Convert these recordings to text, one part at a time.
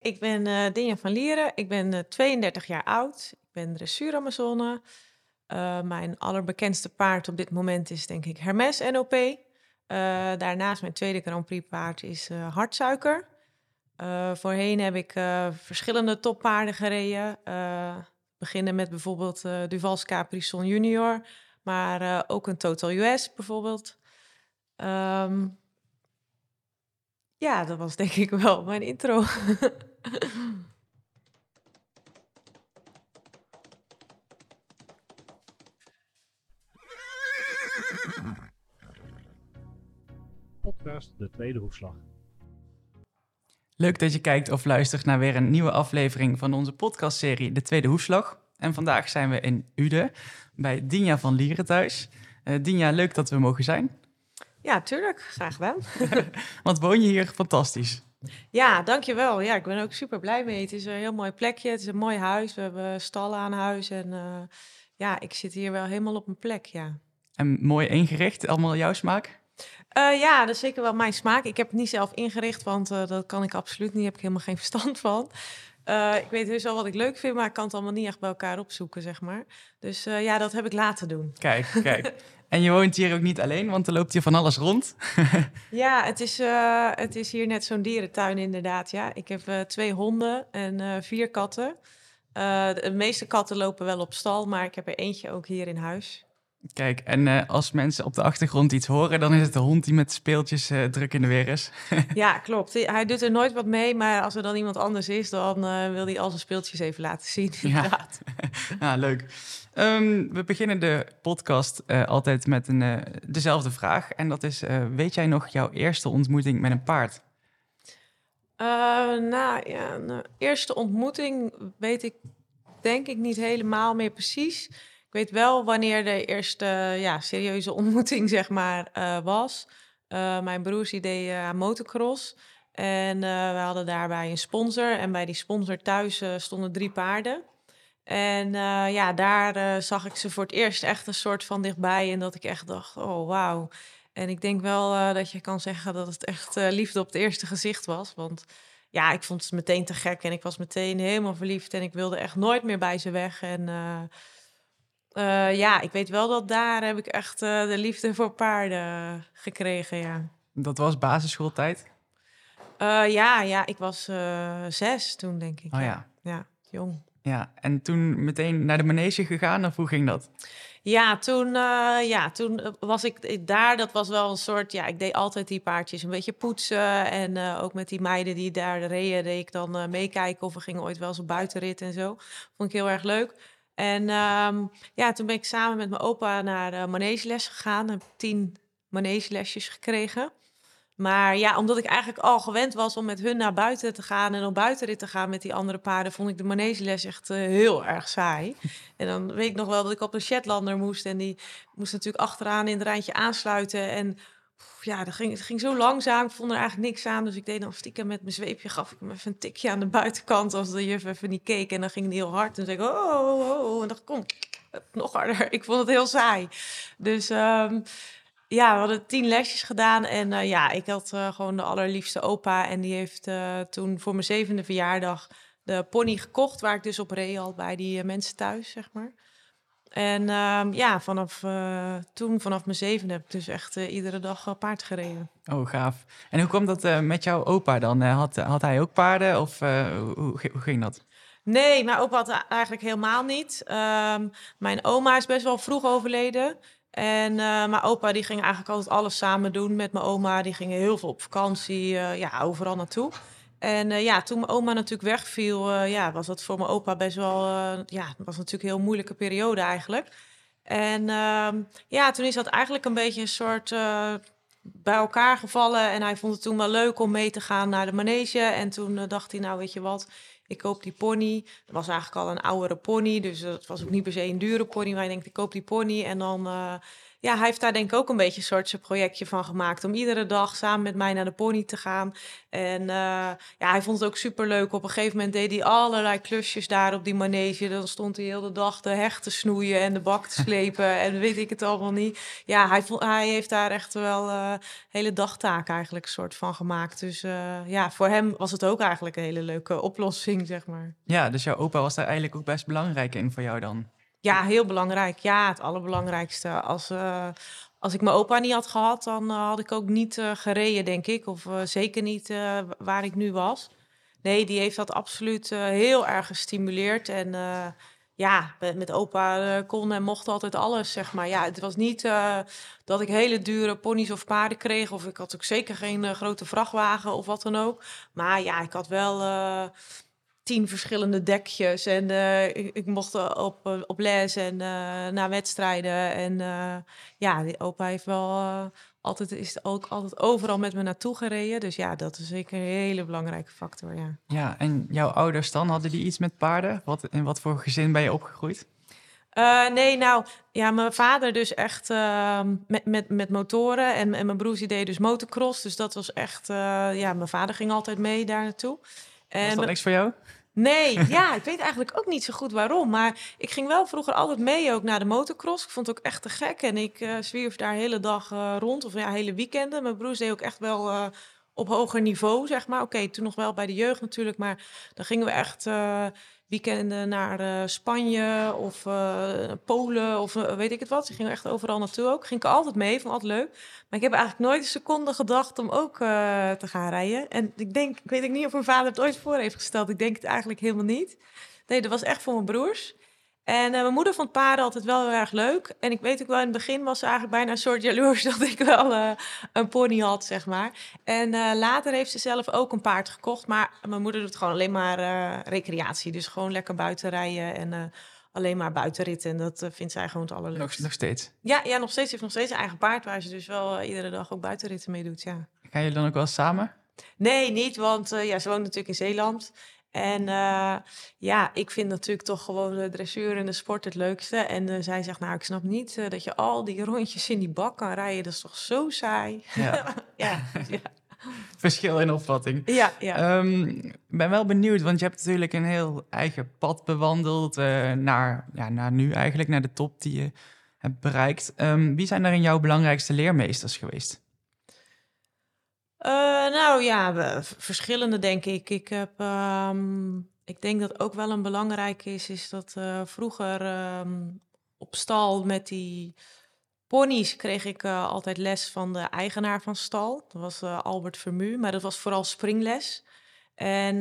Ik ben uh, Dinja van Lieren. Ik ben uh, 32 jaar oud. Ik ben dressuur-Amazone. Uh, mijn allerbekendste paard op dit moment is denk ik Hermes NOP. daarnaast mijn tweede Grand Prix paard is Hartsuiker. voorheen heb ik verschillende toppaarden gereden. beginnen met bijvoorbeeld Duval's Capri Junior. Maar ook een Total US bijvoorbeeld. Um, ja, dat was denk ik wel mijn intro. Podcast De Tweede Hoefslag. Leuk dat je kijkt of luistert naar weer een nieuwe aflevering van onze podcastserie De Tweede Hoefslag. En vandaag zijn we in Ude bij Dinja van Lieren thuis. Uh, Dinja, leuk dat we mogen zijn. Ja, tuurlijk. Graag gedaan. Want woon je hier fantastisch? Ja, dankjewel. Ja, ik ben ook super blij mee. Het is een heel mooi plekje. Het is een mooi huis. We hebben stallen aan huis. En uh, ja, ik zit hier wel helemaal op mijn plek, ja. En mooi ingericht? Allemaal jouw smaak? Uh, ja, dat is zeker wel mijn smaak. Ik heb het niet zelf ingericht, want uh, dat kan ik absoluut niet. Heb ik helemaal geen verstand van. Uh, ik weet dus wel wat ik leuk vind, maar ik kan het allemaal niet echt bij elkaar opzoeken, zeg maar. Dus ja, dat heb ik laten doen. Kijk, kijk. En je woont hier ook niet alleen, want er loopt hier van alles rond. ja, het is, uh, het is hier net zo'n dierentuin inderdaad. Ja. Ik heb uh, twee honden en uh, vier katten. de meeste katten lopen wel op stal, maar ik heb er eentje ook hier in huis. Kijk, en als mensen op de achtergrond iets horen, dan is het de hond die met speeltjes druk in de weer is. ja, klopt. Hij doet er nooit wat mee, maar als er dan iemand anders is, dan wil hij al zijn speeltjes even laten zien. Ja, ja leuk. Um, we beginnen de podcast altijd met een, dezelfde vraag. En dat is, weet jij nog jouw eerste ontmoeting met een paard? nou ja, de eerste ontmoeting weet ik denk ik niet helemaal meer precies. Ik weet wel wanneer de eerste ja, serieuze ontmoeting zeg maar was. mijn broers deed aan motocross. En we hadden daarbij een sponsor. En bij die sponsor thuis stonden drie paarden. En ja, daar zag ik ze voor het eerst echt een soort van dichtbij. En dat ik echt dacht, oh wauw. En ik denk wel dat je kan zeggen dat het echt liefde op het eerste gezicht was. Want ja, ik vond het meteen te gek. En ik was meteen helemaal verliefd. En ik wilde echt nooit meer bij ze weg. En ja, ik weet wel dat daar heb ik echt de liefde voor paarden gekregen, ja. Dat was basisschooltijd? ja, ja, ik was zes toen, denk ik. Oh ja. Ja, jong. Ja, en toen meteen naar de manege gegaan of hoe ging dat? Ja, toen, ja, toen was ik daar. Dat was wel een soort. Ja, ik deed altijd die paardjes een beetje poetsen. En ook met die meiden die daar reden, deed ik dan meekijken. Of we gingen ooit wel eens op buitenrit en zo. Vond ik heel erg leuk. En um, ja, toen ben ik samen met mijn opa naar de manegeles gegaan. Heb tien manegelesjes gekregen. Maar ja, omdat ik eigenlijk al gewend was om met hun naar buiten te gaan en op buitenrit te gaan met die andere paarden, vond ik de manegeles echt uh, heel erg saai. En dan weet ik nog wel dat ik op een Shetlander moest en die moest natuurlijk achteraan in het rijtje aansluiten. En ja, dat ging, het ging zo langzaam. Ik vond er eigenlijk niks aan. Dus ik deed dan stiekem met mijn zweepje, gaf ik hem even een tikje aan de buitenkant als de juf even niet keek. En dan ging het heel hard. En zei ik, oh, oh, oh. En dan kom, nog harder. Ik vond het heel saai. Dus... Um, ja, we hadden tien lesjes gedaan. En uh, ja, ik had uh, gewoon de allerliefste opa. En die heeft uh, toen voor mijn zevende verjaardag de pony gekocht. Waar ik dus op reed al bij die mensen thuis, zeg maar. En ehm, ja, vanaf toen, vanaf mijn zevende, heb ik dus echt iedere dag paard gereden. Oh, gaaf. En hoe kwam dat met jouw opa dan? had, had hij ook paarden of hoe, hoe ging dat? Nee, mijn opa had eigenlijk helemaal niet. Um, mijn oma is best wel vroeg overleden. En mijn opa die ging eigenlijk altijd alles samen doen met mijn oma. Die gingen heel veel op vakantie, ja, overal naartoe. En uh, ja, toen mijn oma natuurlijk wegviel, ja, was dat voor mijn opa best wel, ja, was natuurlijk een heel moeilijke periode eigenlijk. En ehm, ja, toen is dat eigenlijk een beetje een soort bij elkaar gevallen. En hij vond het toen wel leuk om mee te gaan naar de manege. En toen dacht hij, nou weet je wat, ik koop die pony. Dat was eigenlijk al een oudere pony, dus het was ook niet per se een dure pony. Maar ik denk, ik koop die pony en dan, ja, hij heeft daar denk ik ook een beetje een soort zijn projectje van gemaakt. Om iedere dag samen met mij naar de pony te gaan. En uh, ja, hij vond het ook super leuk. Op een gegeven moment deed hij allerlei klusjes daar op die manege. Dan stond hij heel de dag de hecht te snoeien en de bak te slepen. en weet ik het allemaal niet. Ja, hij, vond, hij heeft daar echt wel uh, hele dagtaken eigenlijk een soort van gemaakt. Dus uh, ja, voor hem was het ook eigenlijk een hele leuke oplossing, zeg maar. Ja, dus jouw opa was daar eigenlijk ook best belangrijk in voor jou dan? Ja, heel belangrijk. Ja, het allerbelangrijkste. Als, uh, als ik mijn opa niet had gehad, dan uh, had ik ook niet uh, gereden, denk ik. Of zeker niet waar ik nu was. Nee, die heeft dat absoluut heel erg gestimuleerd. En ja, met, met opa kon en mocht altijd alles, zeg maar. Ja, het was niet dat ik hele dure ponies of paarden kreeg. Of ik had ook zeker geen grote vrachtwagen of wat dan ook. Maar ja, ik had wel tien verschillende dekjes. En uh, ik, ik, mocht op, eh, op les en uh, naar wedstrijden. En uh, ja, die opa heeft wel altijd, is ook altijd overal met me naartoe gereden. Dus ja, dat is zeker een hele belangrijke factor, ja. Ja, en jouw ouders dan, hadden die iets met paarden? Wat, in wat voor gezin ben je opgegroeid? nee, nou, ja, mijn vader dus echt ehm, met, met, met motoren. En, en mijn broers die deden dus motocross. Dus dat was echt, ja, mijn vader ging altijd mee daar naartoe. En was dat niks voor jou? Nee, ja, ik weet eigenlijk ook niet zo goed waarom. Maar ik ging wel vroeger altijd mee ook naar de motocross. Ik vond het ook echt te gek. En ik uh, zwierf daar hele dag uh, rond, of ja, hele weekenden. Mijn broers deed ook echt wel uh, op hoger niveau, zeg maar. Oké, toen nog wel bij de jeugd natuurlijk. Maar dan gingen we echt weekenden naar uh, Spanje of uh, Polen of uh, weet ik het wat. Ze gingen echt overal naartoe ook. Ging ik altijd mee, vond altijd leuk. Maar ik heb eigenlijk nooit een seconde gedacht om ook te gaan rijden. En ik denk, ik weet niet of mijn vader het ooit voor heeft gesteld. Ik denk het eigenlijk helemaal niet. Nee, dat was echt voor mijn broers. En uh, mijn moeder vond paarden altijd wel heel erg leuk. En ik weet ook wel, in het begin was ze eigenlijk bijna een soort jaloers dat ik wel uh, een pony had, zeg maar. En uh, later heeft ze zelf ook een paard gekocht. Maar mijn moeder doet gewoon alleen maar recreatie. Dus gewoon lekker buiten rijden en alleen maar buitenritten. En dat vindt zij gewoon het allerleukste. Nog, nog steeds? Ja, ja, nog steeds. Ze heeft nog steeds een eigen paard waar ze dus wel iedere dag ook buitenritten mee doet, ja. Gaan jullie dan ook wel samen? Nee, niet, want ja, ze woont natuurlijk in Zeeland. En uh, ja, ik vind natuurlijk toch gewoon de dressuur en de sport het leukste. En uh, zij zegt, nou, ik snap niet uh, dat je al die rondjes in die bak kan rijden. Dat is toch zo saai? Ja. ja, ja. Verschil in opvatting. Ja, ja. Um, ben wel benieuwd, want je hebt natuurlijk een heel eigen pad bewandeld naar, ja, naar nu eigenlijk, naar de top die je hebt bereikt. Um, wie zijn daarin jouw belangrijkste leermeesters geweest? Uh, nou ja, verschillende denk ik. Ik heb, um, ik denk dat ook wel een belangrijk is, is dat uh, vroeger um, op stal met die ponies kreeg ik uh, altijd les van de eigenaar van stal. Dat was Albert Vermu, maar dat was vooral springles. En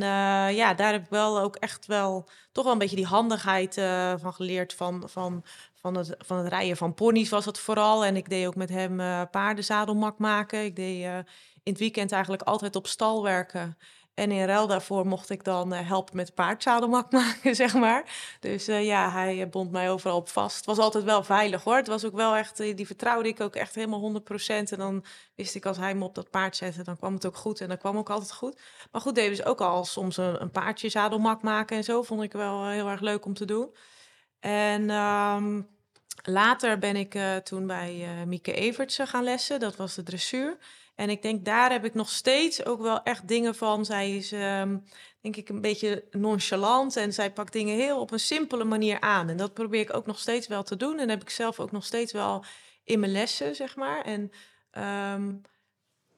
ja, daar heb ik wel ook echt wel toch wel een beetje die handigheid van geleerd van, van, van, het, van het rijden van ponies was het vooral. En ik deed ook met hem paardenzadelmak maken. Ik deed in het weekend eigenlijk altijd op stal werken. En in ruil daarvoor mocht ik dan uh, helpen met paardzadelmak maken, zeg maar. Dus uh, ja, hij eh, bond mij overal op vast. Het was altijd wel veilig hoor. Het was ook wel echt, die vertrouwde ik ook echt helemaal 100%. En dan wist ik als hij me op dat paard zette, dan kwam het ook goed. En dat kwam ook altijd goed. Maar goed, deden ze ook al soms een, een paardje zadelmak maken en zo. Vond ik wel heel erg leuk om te doen. En um, later ben ik uh, toen bij uh, Mieke Evertsen gaan lessen. Dat was de dressuur. En ik denk, daar heb ik nog steeds ook wel echt dingen van. Zij is, um, denk ik, een beetje nonchalant en zij pakt dingen heel op een simpele manier aan. En dat probeer ik ook nog steeds wel te doen. En heb ik zelf ook nog steeds wel in mijn lessen, zeg maar. En um,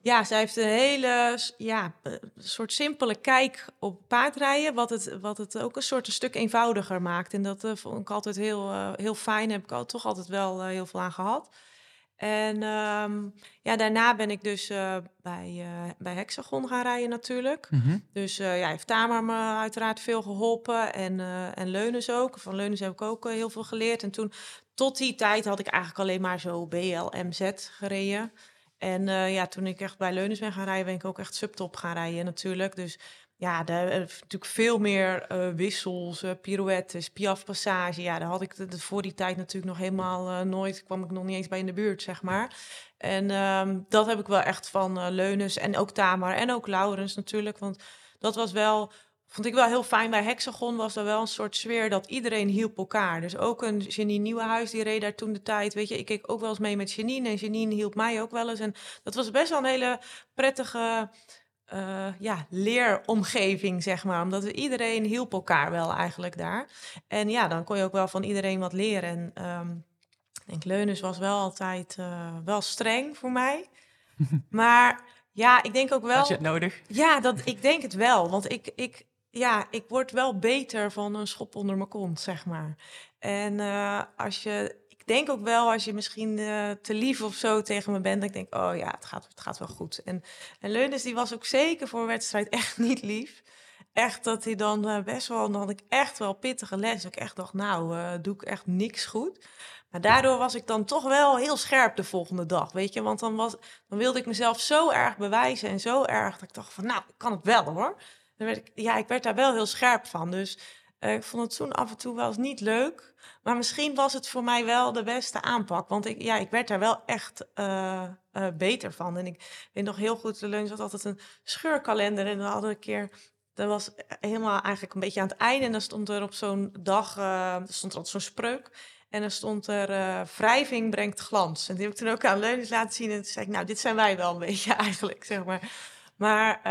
ja, zij heeft een hele ja, soort simpele kijk op paardrijden, wat het, wat het ook een soort een stuk eenvoudiger maakt. En dat uh, vond ik altijd heel, uh, heel fijn, heb ik al, toch altijd wel uh, heel veel aan gehad. En um, ja, daarna ben ik dus bij, bij Hexagon gaan rijden natuurlijk. Mm -hmm. Dus ja, heeft Tamar me uiteraard veel geholpen. En, en Leunes ook. Van Leunes heb ik ook heel veel geleerd. En toen, tot die tijd had ik eigenlijk alleen maar zo BLMZ gereden. En ja, toen ik echt bij Leunes ben gaan rijden, ben ik ook echt subtop gaan rijden natuurlijk. Dus ja, daar natuurlijk veel meer uh, wissels, uh, pirouettes, piafpassage. Ja, daar had ik voor die tijd natuurlijk nog helemaal nooit, kwam ik nog niet eens bij in de buurt, zeg maar. En um, dat heb ik wel echt van Leunes en ook Tamar en ook Laurens natuurlijk. Want dat was wel vond ik wel heel fijn. Bij Hexagon was er wel een soort sfeer dat iedereen hielp elkaar. Dus ook een Janine Nieuwenhuis, die reed daar toen de tijd. Weet je, ik keek ook wel eens mee met Janine en Janine hielp mij ook wel eens. En dat was best wel een hele prettige uh, ja, leeromgeving, zeg maar. Omdat we iedereen hielp elkaar wel eigenlijk daar. En ja, dan kon je ook wel van iedereen wat leren. En um, ik denk, Leunus was wel altijd uh, wel streng voor mij. maar ja, ik denk ook wel... Had je het nodig? Ja, dat, ik denk het wel. Want ik, ik, ja, ik word wel beter van een schop onder mijn kont, zeg maar. En uh, als je ik denk ook wel als je misschien uh, te lief of zo tegen me bent, ik denk, oh ja, het gaat, het gaat wel goed. En, en Leunis, die was ook zeker voor een wedstrijd echt niet lief. Echt dat hij dan uh, best wel, dan had ik echt wel pittige les. Ik echt dacht, nou, doe ik echt niks goed. Maar daardoor was ik dan toch wel heel scherp de volgende dag, weet je. Want dan, was, dan wilde ik mezelf zo erg bewijzen en zo erg dat ik dacht van, nou, ik kan het wel hoor. Ja, ik werd daar wel heel scherp van. Dus ik vond het toen af en toe wel eens niet leuk. Maar misschien was het voor mij wel de beste aanpak. Want ik, ja, ik werd daar wel echt uh, uh, beter van. En ik weet nog heel goed, de lunch had altijd een scheurkalender. En dan hadden we een keer, dat was helemaal eigenlijk een beetje aan het einde. En dan stond er op zo'n dag, stond er altijd zo'n spreuk. En dan stond er, wrijving brengt glans. En die heb ik toen ook aan Leunis laten zien. En toen zei ik, nou, dit zijn wij wel een beetje eigenlijk, zeg maar. Maar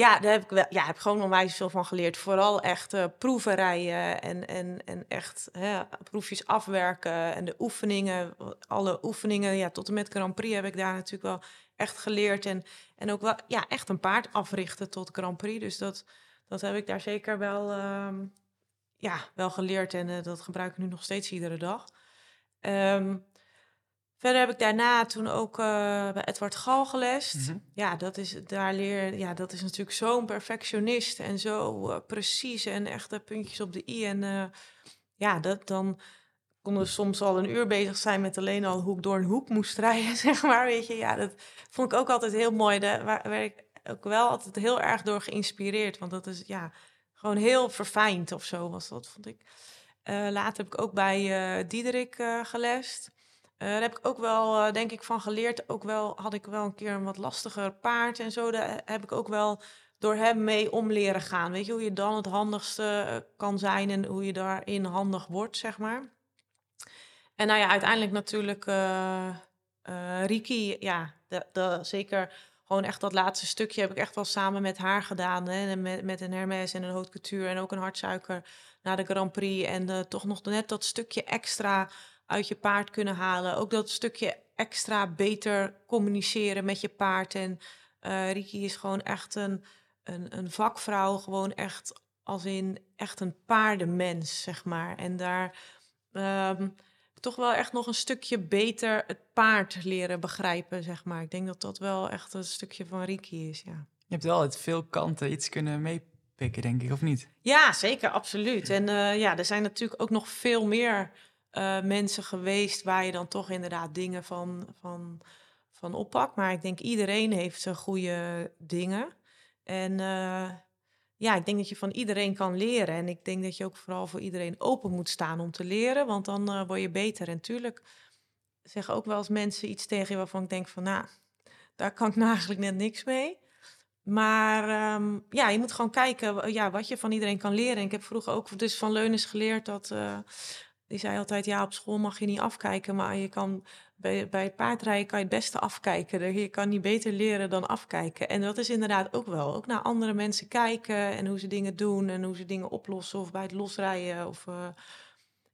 ja, daar heb ik wel, ja, heb gewoon onwijs veel van geleerd. Vooral echt uh, proeven rijden en, en, en echt hè, proefjes afwerken en de oefeningen. Alle oefeningen, ja, tot en met Grand Prix heb ik daar natuurlijk wel echt geleerd. En, en ook wel, ja, echt een paard africhten tot Grand Prix. Dus dat, dat heb ik daar zeker wel, uh, ja, wel geleerd en uh, dat gebruik ik nu nog steeds iedere dag. Um, Verder heb ik daarna toen ook uh, bij Edward Gal gelest. Mm -hmm. Ja, dat is, daar leer, ja, dat is natuurlijk zo'n perfectionist en zo uh, precies en echte puntjes op de i. En uh, ja, dat, dan konden we soms al een uur bezig zijn met alleen al hoe ik door een hoek moest rijden, zeg maar. Weet je, ja, dat vond ik ook altijd heel mooi. Daar werd ik ook wel altijd heel erg door geïnspireerd. Want dat is ja, gewoon heel verfijnd of zo was dat, vond ik. later heb ik ook bij Diederik gelest. Uh, daar heb ik ook wel, uh, denk ik, van geleerd. Ook wel had ik wel een keer een wat lastiger paard en zo. Daar heb ik ook wel door hem mee om leren gaan. Weet je, hoe je dan het handigste eh, kan zijn en hoe je daarin handig wordt, zeg maar. En nou ja, uiteindelijk natuurlijk uh, Riki, ja, de, de, zeker gewoon echt dat laatste stukje heb ik echt wel samen met haar gedaan. Hè, met, met een Hermes en een haute couture en ook een hartsuiker naar de Grand Prix. En toch nog net dat stukje extra uit je paard kunnen halen. Ook dat stukje extra beter communiceren met je paard. En uh, Riki is gewoon echt een, een, een vakvrouw, gewoon echt als in echt een paardenmens, zeg maar. En daar um, toch wel echt nog een stukje beter het paard leren begrijpen, zeg maar. Ik denk dat dat wel echt een stukje van Riki is, ja. Je hebt wel uit veel kanten iets kunnen meepikken, denk ik, of niet? Ja, zeker, absoluut. En uh, ja, er zijn natuurlijk ook nog veel meer uh, mensen geweest waar je dan toch inderdaad dingen van, van, van oppakt. Maar ik denk iedereen heeft zijn goede dingen. En uh, ja, ik denk dat je van iedereen kan leren. En ik denk dat je ook vooral voor iedereen open moet staan om te leren. Want dan uh, word je beter. En tuurlijk zeggen ook wel eens mensen iets tegen je waarvan ik denk van... nou, daar kan ik nou eigenlijk net niks mee. Maar um, ja, je moet gewoon kijken ja, wat je van iedereen kan leren. En ik heb vroeger ook dus van Leunis geleerd dat die zei altijd, ja, op school mag je niet afkijken, maar je kan bij, bij paardrijden kan je het beste afkijken. Je kan niet beter leren dan afkijken. En dat is inderdaad ook wel. Ook naar andere mensen kijken en hoe ze dingen doen en hoe ze dingen oplossen of bij het losrijden. Of, uh,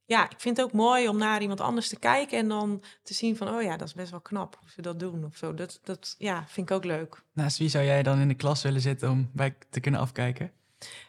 ja, ik vind het ook mooi om naar iemand anders te kijken en dan te zien van, oh ja, dat is best wel knap hoe ze dat doen of zo. Dat, dat ja, vind ik ook leuk. Naast wie zou jij dan in de klas willen zitten om bij te kunnen afkijken?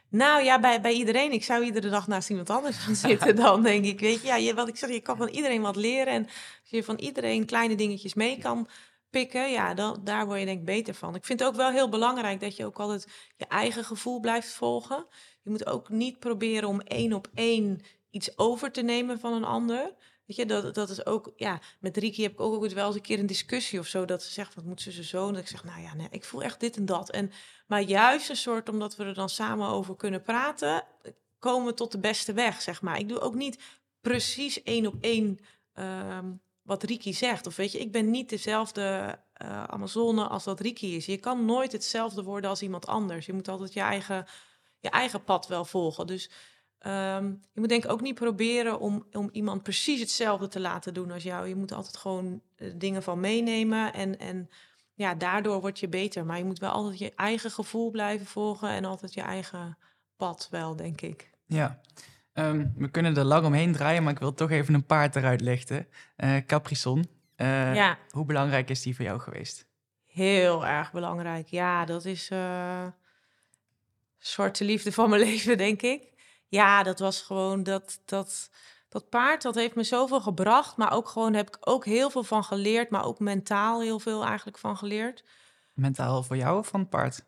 Nou ja, bij, bij iedereen. Ik zou iedere dag naast iemand anders gaan zitten dan, denk ik. Weet je, ja, je, wat ik zeg, je kan van iedereen wat leren. En als je van iedereen kleine dingetjes mee kan pikken, ja, dan, daar word je denk ik beter van. Ik vind het ook wel heel belangrijk dat je ook altijd je eigen gevoel blijft volgen. Je moet ook niet proberen om één op één iets over te nemen van een ander. Weet je, dat, dat is ook, ja, met Riki heb ik ook wel eens een keer een discussie of zo, dat ze zegt, wat moet ze zo? En dat ik zeg, nou ja, nee, ik voel echt dit en dat. En, maar juist een soort, omdat we er dan samen over kunnen praten, komen we tot de beste weg, zeg maar. Ik doe ook niet precies één op één um, wat Riki zegt. Of weet je, ik ben niet dezelfde uh, Amazone als dat Riki is. Je kan nooit hetzelfde worden als iemand anders. Je moet altijd je eigen je eigen pad wel volgen. Dus ehm, je moet denk ik ook niet proberen om, om iemand precies hetzelfde te laten doen als jou. Je moet altijd gewoon eh, dingen van meenemen en, en ja, daardoor word je beter. Maar je moet wel altijd je eigen gevoel blijven volgen en altijd je eigen pad wel, denk ik. Ja, Ehm, we kunnen er lang omheen draaien, maar ik wil toch even een paard eruit lichten. Uh, Caprison. Uh, ja. Hoe belangrijk is die voor jou geweest? Heel erg belangrijk. Ja, dat is uh, de liefde van mijn leven, denk ik. Ja, dat was gewoon dat, dat, dat paard, dat heeft me zoveel gebracht. Maar ook gewoon heb ik ook heel veel van geleerd. Maar ook mentaal heel veel eigenlijk van geleerd. Mentaal voor jou of van het paard?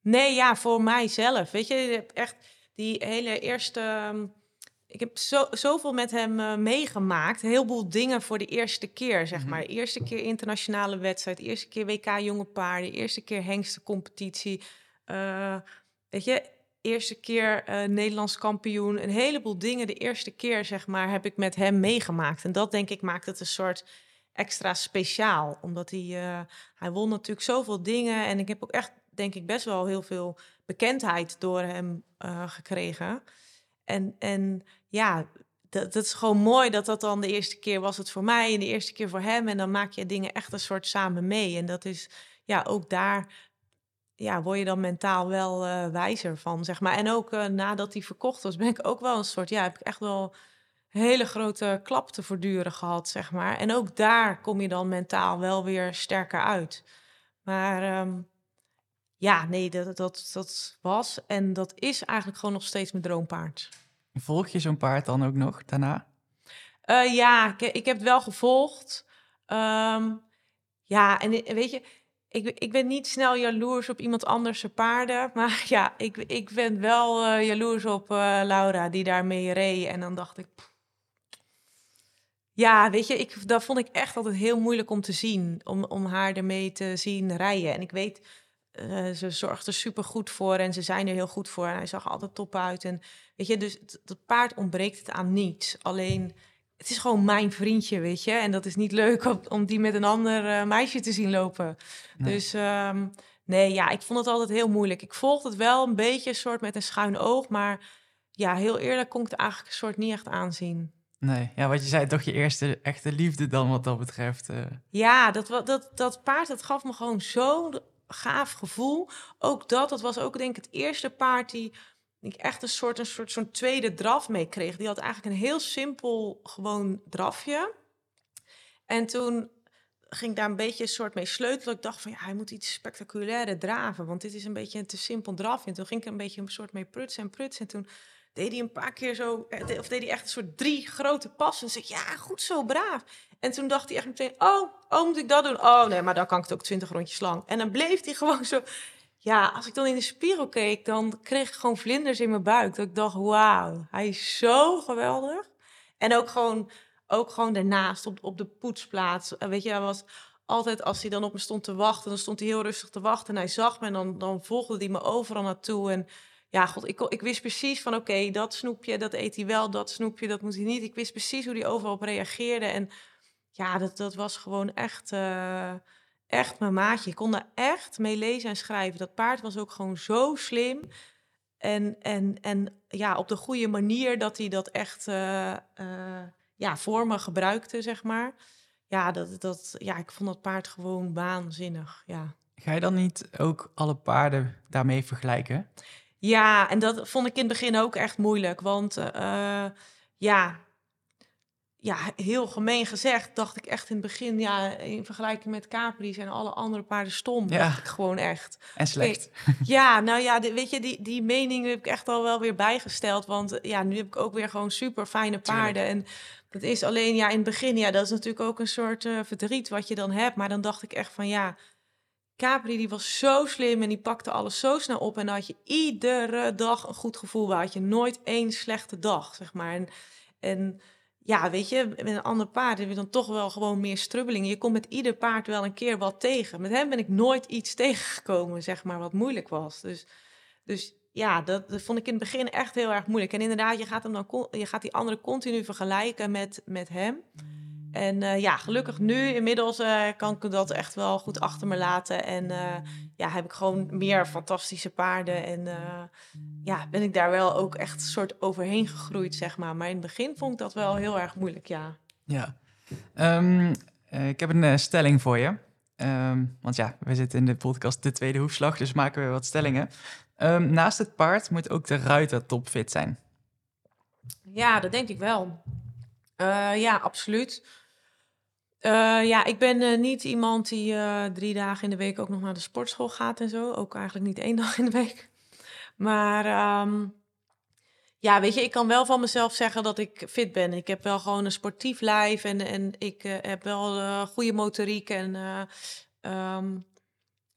Nee, ja, voor mijzelf. Weet je, je hebt echt die hele eerste. Ehm, ik heb zo, zoveel met hem uh, meegemaakt. Een heleboel dingen voor de eerste keer, zeg mhm. maar. eerste keer internationale wedstrijd, eerste keer WK jonge paarden, eerste keer hengstencompetitie. Uh, weet je, eerste keer uh, Nederlands kampioen. Een heleboel dingen de eerste keer, zeg maar, heb ik met hem meegemaakt. En dat denk ik maakt het een soort extra speciaal. Omdat hij, hij won natuurlijk zoveel dingen. En ik heb ook echt, denk ik, best wel heel veel bekendheid door hem uh, gekregen. En, en ja, dat, dat, is gewoon mooi dat dat dan de eerste keer was het voor mij en de eerste keer voor hem. En dan maak je dingen echt een soort samen mee. En dat is, ja, ook daar ja, word je dan mentaal wel uh, wijzer van, zeg maar. En ook uh, nadat hij verkocht was, ben ik ook wel een soort, ja, heb ik echt wel een hele grote klap te verduren gehad, zeg maar. En ook daar kom je dan mentaal wel weer sterker uit. Maar um, ja, nee, dat, dat, dat was en dat is eigenlijk gewoon nog steeds mijn droompaard. Volg je zo'n paard dan ook nog daarna? Uh, ja, ik, ik, heb het wel gevolgd. Um, ja, en weet je, ik, ik ben niet snel jaloers op iemand anders paarden. Maar ja, ik, ik ben wel uh, jaloers op uh, Laura, die daarmee reed. En dan dacht ik... Ja, weet je, ik, dat vond ik echt altijd heel moeilijk om te zien. Om, om haar ermee te zien rijden. En ik weet uh, ze zorgt er super goed voor en ze zijn er heel goed voor. En hij zag altijd top uit. En weet je, dus dat paard ontbreekt het aan niets. Alleen, het is gewoon mijn vriendje, weet je. En dat is niet leuk om, om die met een ander uh, meisje te zien lopen. Dus um, nee, ja, ik vond het altijd heel moeilijk. Ik volgde het wel een beetje, soort met een schuin oog. Maar ja, heel eerlijk kon ik het eigenlijk een soort niet echt aanzien. Nee, ja, wat je zei, toch je eerste echte liefde dan wat dat betreft. Uh... Ja, dat, dat, dat paard, dat gaf me gewoon zo gaaf gevoel. Ook dat, dat was ook denk ik het eerste paard die ik echt een soort, een soort zo'n tweede draf mee kreeg. Die had eigenlijk een heel simpel gewoon drafje. En toen ging ik daar een beetje een soort mee sleutelen. Ik dacht van ja, hij moet iets spectaculairder draven, want dit is een beetje een te simpel drafje. En toen ging ik een beetje een soort mee prutsen en prutsen. En toen deed hij een paar keer zo, eh, of deed hij echt een soort drie grote passen. En zei ja, goed zo, braaf. En toen dacht hij echt meteen, oh, oh, moet ik dat doen? Oh, nee, maar dan kan ik het ook twintig rondjes lang. En dan bleef hij gewoon zo... Ja, als ik dan in de spiegel keek, dan kreeg ik gewoon vlinders in mijn buik. Dat ik dacht, wauw, hij is zo geweldig. En ook gewoon, ook gewoon daarnaast, op, op de poetsplaats. Weet je, hij was altijd, als hij dan op me stond te wachten, dan stond hij heel rustig te wachten. En hij zag me en dan, dan volgde hij me overal naartoe. En ja, god, ik, ik wist precies van, oké, dat snoepje, dat eet hij wel. Dat snoepje, dat moet hij niet. Ik wist precies hoe hij overal op reageerde. En ja, dat, dat was gewoon echt, uh, echt mijn maatje. Ik kon daar echt mee lezen en schrijven. Dat paard was ook gewoon zo slim. En, en, en ja, op de goede manier dat hij dat echt uh, uh, ja, voor me gebruikte, zeg maar. Ja, dat, dat, ja, ik vond dat paard gewoon waanzinnig, ja. Ga je dan niet ook alle paarden daarmee vergelijken? Ja, en dat vond ik in het begin ook echt moeilijk. Want ja, ja, heel gemeen gezegd, dacht ik echt in het begin, ja, in vergelijking met Capri zijn alle andere paarden stom. Ja. Dacht ik gewoon echt. En slecht. ja, nou ja, weet je, die, die mening heb ik echt al wel weer bijgesteld. Want ja, nu heb ik ook weer gewoon super fijne paarden. En dat is alleen, ja, in het begin, ja, dat is natuurlijk ook een soort uh, verdriet wat je dan hebt. Maar dan dacht ik echt van, ja, Capri die was zo slim en die pakte alles zo snel op. En dan had je iedere dag een goed gevoel. Waar had je nooit één slechte dag, zeg maar. En, en ja, weet je, met een ander paard heb je dan toch wel gewoon meer strubbelingen. Je komt met ieder paard wel een keer wat tegen. Met hem ben ik nooit iets tegengekomen, zeg maar, wat moeilijk was. Dus, dus ja, dat, dat vond ik in het begin echt heel erg moeilijk. En inderdaad, je gaat, hem dan, je gaat die andere continu vergelijken met, met hem. En eh, ja, gelukkig nu inmiddels eh, kan ik dat echt wel goed achter me laten. En eh, ja, heb ik gewoon meer fantastische paarden. En ja, ben ik daar wel ook echt een soort overheen gegroeid, zeg maar. Maar in het begin vond ik dat wel heel erg moeilijk, ja. Ja. Ehm, eh, ik heb een stelling voor je. Ehm, want ja, we zitten in de podcast De Tweede Hoefslag, dus maken we wat stellingen. Ehm, naast het paard moet ook de ruiter topfit zijn. Ja, dat denk ik wel. Ja, absoluut. Eh, ja, ik ben eh, niet iemand die eh, drie dagen in de week ook nog naar de sportschool gaat en zo. Ook eigenlijk niet één dag in de week. Maar ehm, ja, weet je, ik kan wel van mezelf zeggen dat ik fit ben. Ik heb wel gewoon een sportief lijf en, en ik heb wel goede motoriek. En eh, ehm,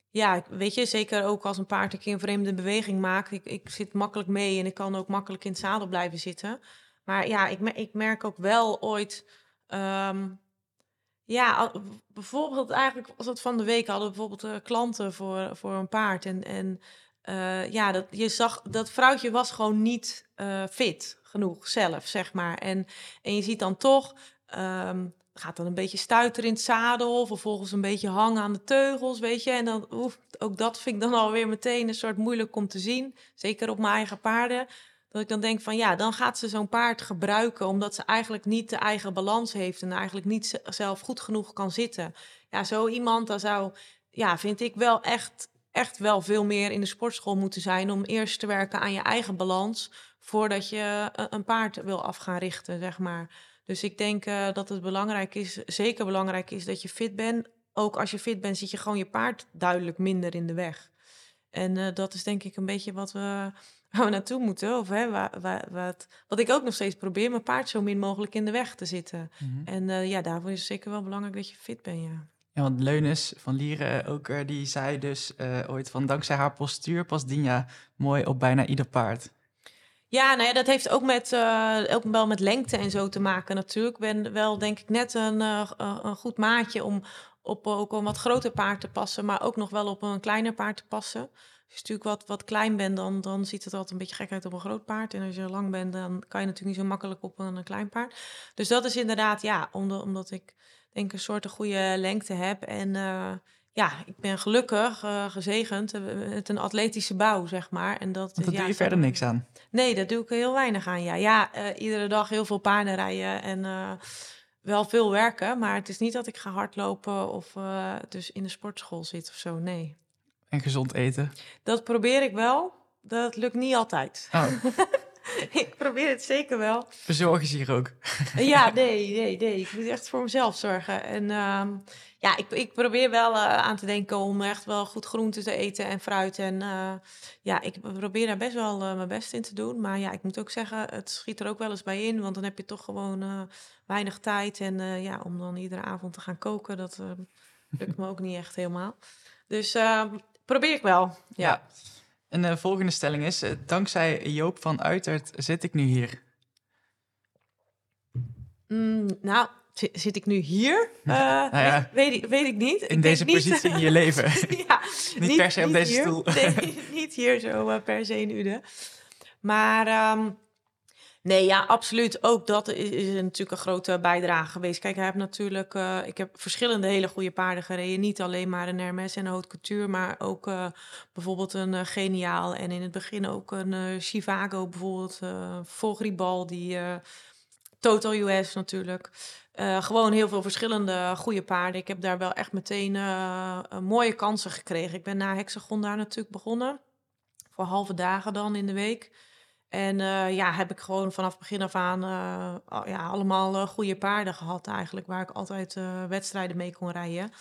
ja, weet je, zeker ook als een paard een keer een vreemde beweging maakt. Ik, ik zit makkelijk mee en ik kan ook makkelijk in het zadel blijven zitten. Maar ja, ik, ik merk ook wel ooit. ehm, ja, bijvoorbeeld eigenlijk was het van de week hadden bijvoorbeeld eh, klanten voor, voor een paard. En, en eh, ja, dat, je zag dat vrouwtje was gewoon niet eh, fit genoeg zelf, zeg maar. En, en je ziet dan toch, ehm, gaat dan een beetje stuiteren in het zadel, vervolgens een beetje hangen aan de teugels, weet je. En dan, oef, ook dat vind ik dan alweer meteen een soort moeilijk om te zien, zeker op mijn eigen paarden. Dat ik dan denk van ja, dan gaat ze zo'n paard gebruiken omdat ze eigenlijk niet de eigen balans heeft en eigenlijk niet zelf goed genoeg kan zitten. Ja, zo iemand, dan zou, ja, vind ik wel echt, echt wel veel meer in de sportschool moeten zijn om eerst te werken aan je eigen balans voordat je een, een paard wil af gaan richten, zeg maar. Dus ik denk eh, dat het belangrijk is, zeker belangrijk is dat je fit bent. Ook als je fit bent, zit je gewoon je paard duidelijk minder in de weg. En eh, dat is denk ik een beetje wat we, waar we naartoe moeten. Of hè, waar, waar, wat, wat ik ook nog steeds probeer, mijn paard zo min mogelijk in de weg te zitten. En eh, ja, daarvoor is het zeker wel belangrijk dat je fit bent, ja. Ja, want Leunis van Lieren ook, eh, die zei dus eh, ooit van dankzij haar postuur past Dinja mooi op bijna ieder paard. Ja, nou ja, dat heeft ook, met, eh, ook wel met lengte en zo te maken natuurlijk. Ik ben wel denk ik net een, eh, een een goed maatje om op ook een wat groter paard te passen, maar ook nog wel op een kleiner paard te passen. Als je natuurlijk wat, wat klein bent, dan, dan ziet het altijd een beetje gek uit op een groot paard. En als je lang bent, dan kan je natuurlijk niet zo makkelijk op een, klein paard. Dus dat is inderdaad, ja, omdat, omdat ik denk een soort een goede lengte heb. En eh, ja, ik ben gelukkig eh, gezegend eh, met een atletische bouw, zeg maar. En dat, daar ja, doe je verder niks aan. Nee, daar doe ik heel weinig aan. Ja, ja iedere dag heel veel paarden rijden en wel veel werken. Maar het is niet dat ik ga hardlopen of dus in de sportschool zit of zo. Nee, En gezond eten. dat probeer ik wel. Dat lukt niet altijd. Oh, ik probeer het zeker wel. verzorgen ze hier ook. Ja, nee, nee, nee. Ik moet echt voor mezelf zorgen. En ehm, ja, ik, ik probeer wel eh, aan te denken om echt wel goed groente te eten en fruit. En eh, ja, ik probeer daar best wel eh, mijn best in te doen. Maar ja, ik moet ook zeggen, het schiet er ook wel eens bij in. Want dan heb je toch gewoon eh, weinig tijd. En eh, ja, om dan iedere avond te gaan koken, dat eh, lukt me ook niet echt helemaal. Dus ehm, probeer ik wel. Ja. Ja. En de volgende stelling is, eh, dankzij Joop van Uitert zit ik nu hier. Mm, nou, zi- zit ik nu hier? Eh, ja. weet, weet, ik, weet ik niet. Ik In denk deze niet- positie in je leven. ja, Niet per se op deze hier. stoel. Nee, niet hier zo eh, per se in Uden. Maar ehm, nee, ja, absoluut. Ook dat is, natuurlijk een grote bijdrage geweest. Kijk, hij heeft natuurlijk... eh, ik heb verschillende hele goede paarden gereden. Niet alleen maar een Hermes en een Haute maar ook eh, bijvoorbeeld een eh, Geniaal. En in het begin ook een Chivago bijvoorbeeld. eh Vogribal, die... Total US natuurlijk. Gewoon heel veel verschillende goede paarden. Ik heb daar wel echt meteen mooie kansen gekregen. Ik ben na Hexagon daar natuurlijk begonnen. Voor halve dagen dan in de week. En eh, ja, heb ik gewoon vanaf begin af aan eh, ja, allemaal eh, goede paarden gehad eigenlijk. Waar ik altijd wedstrijden mee kon rijden.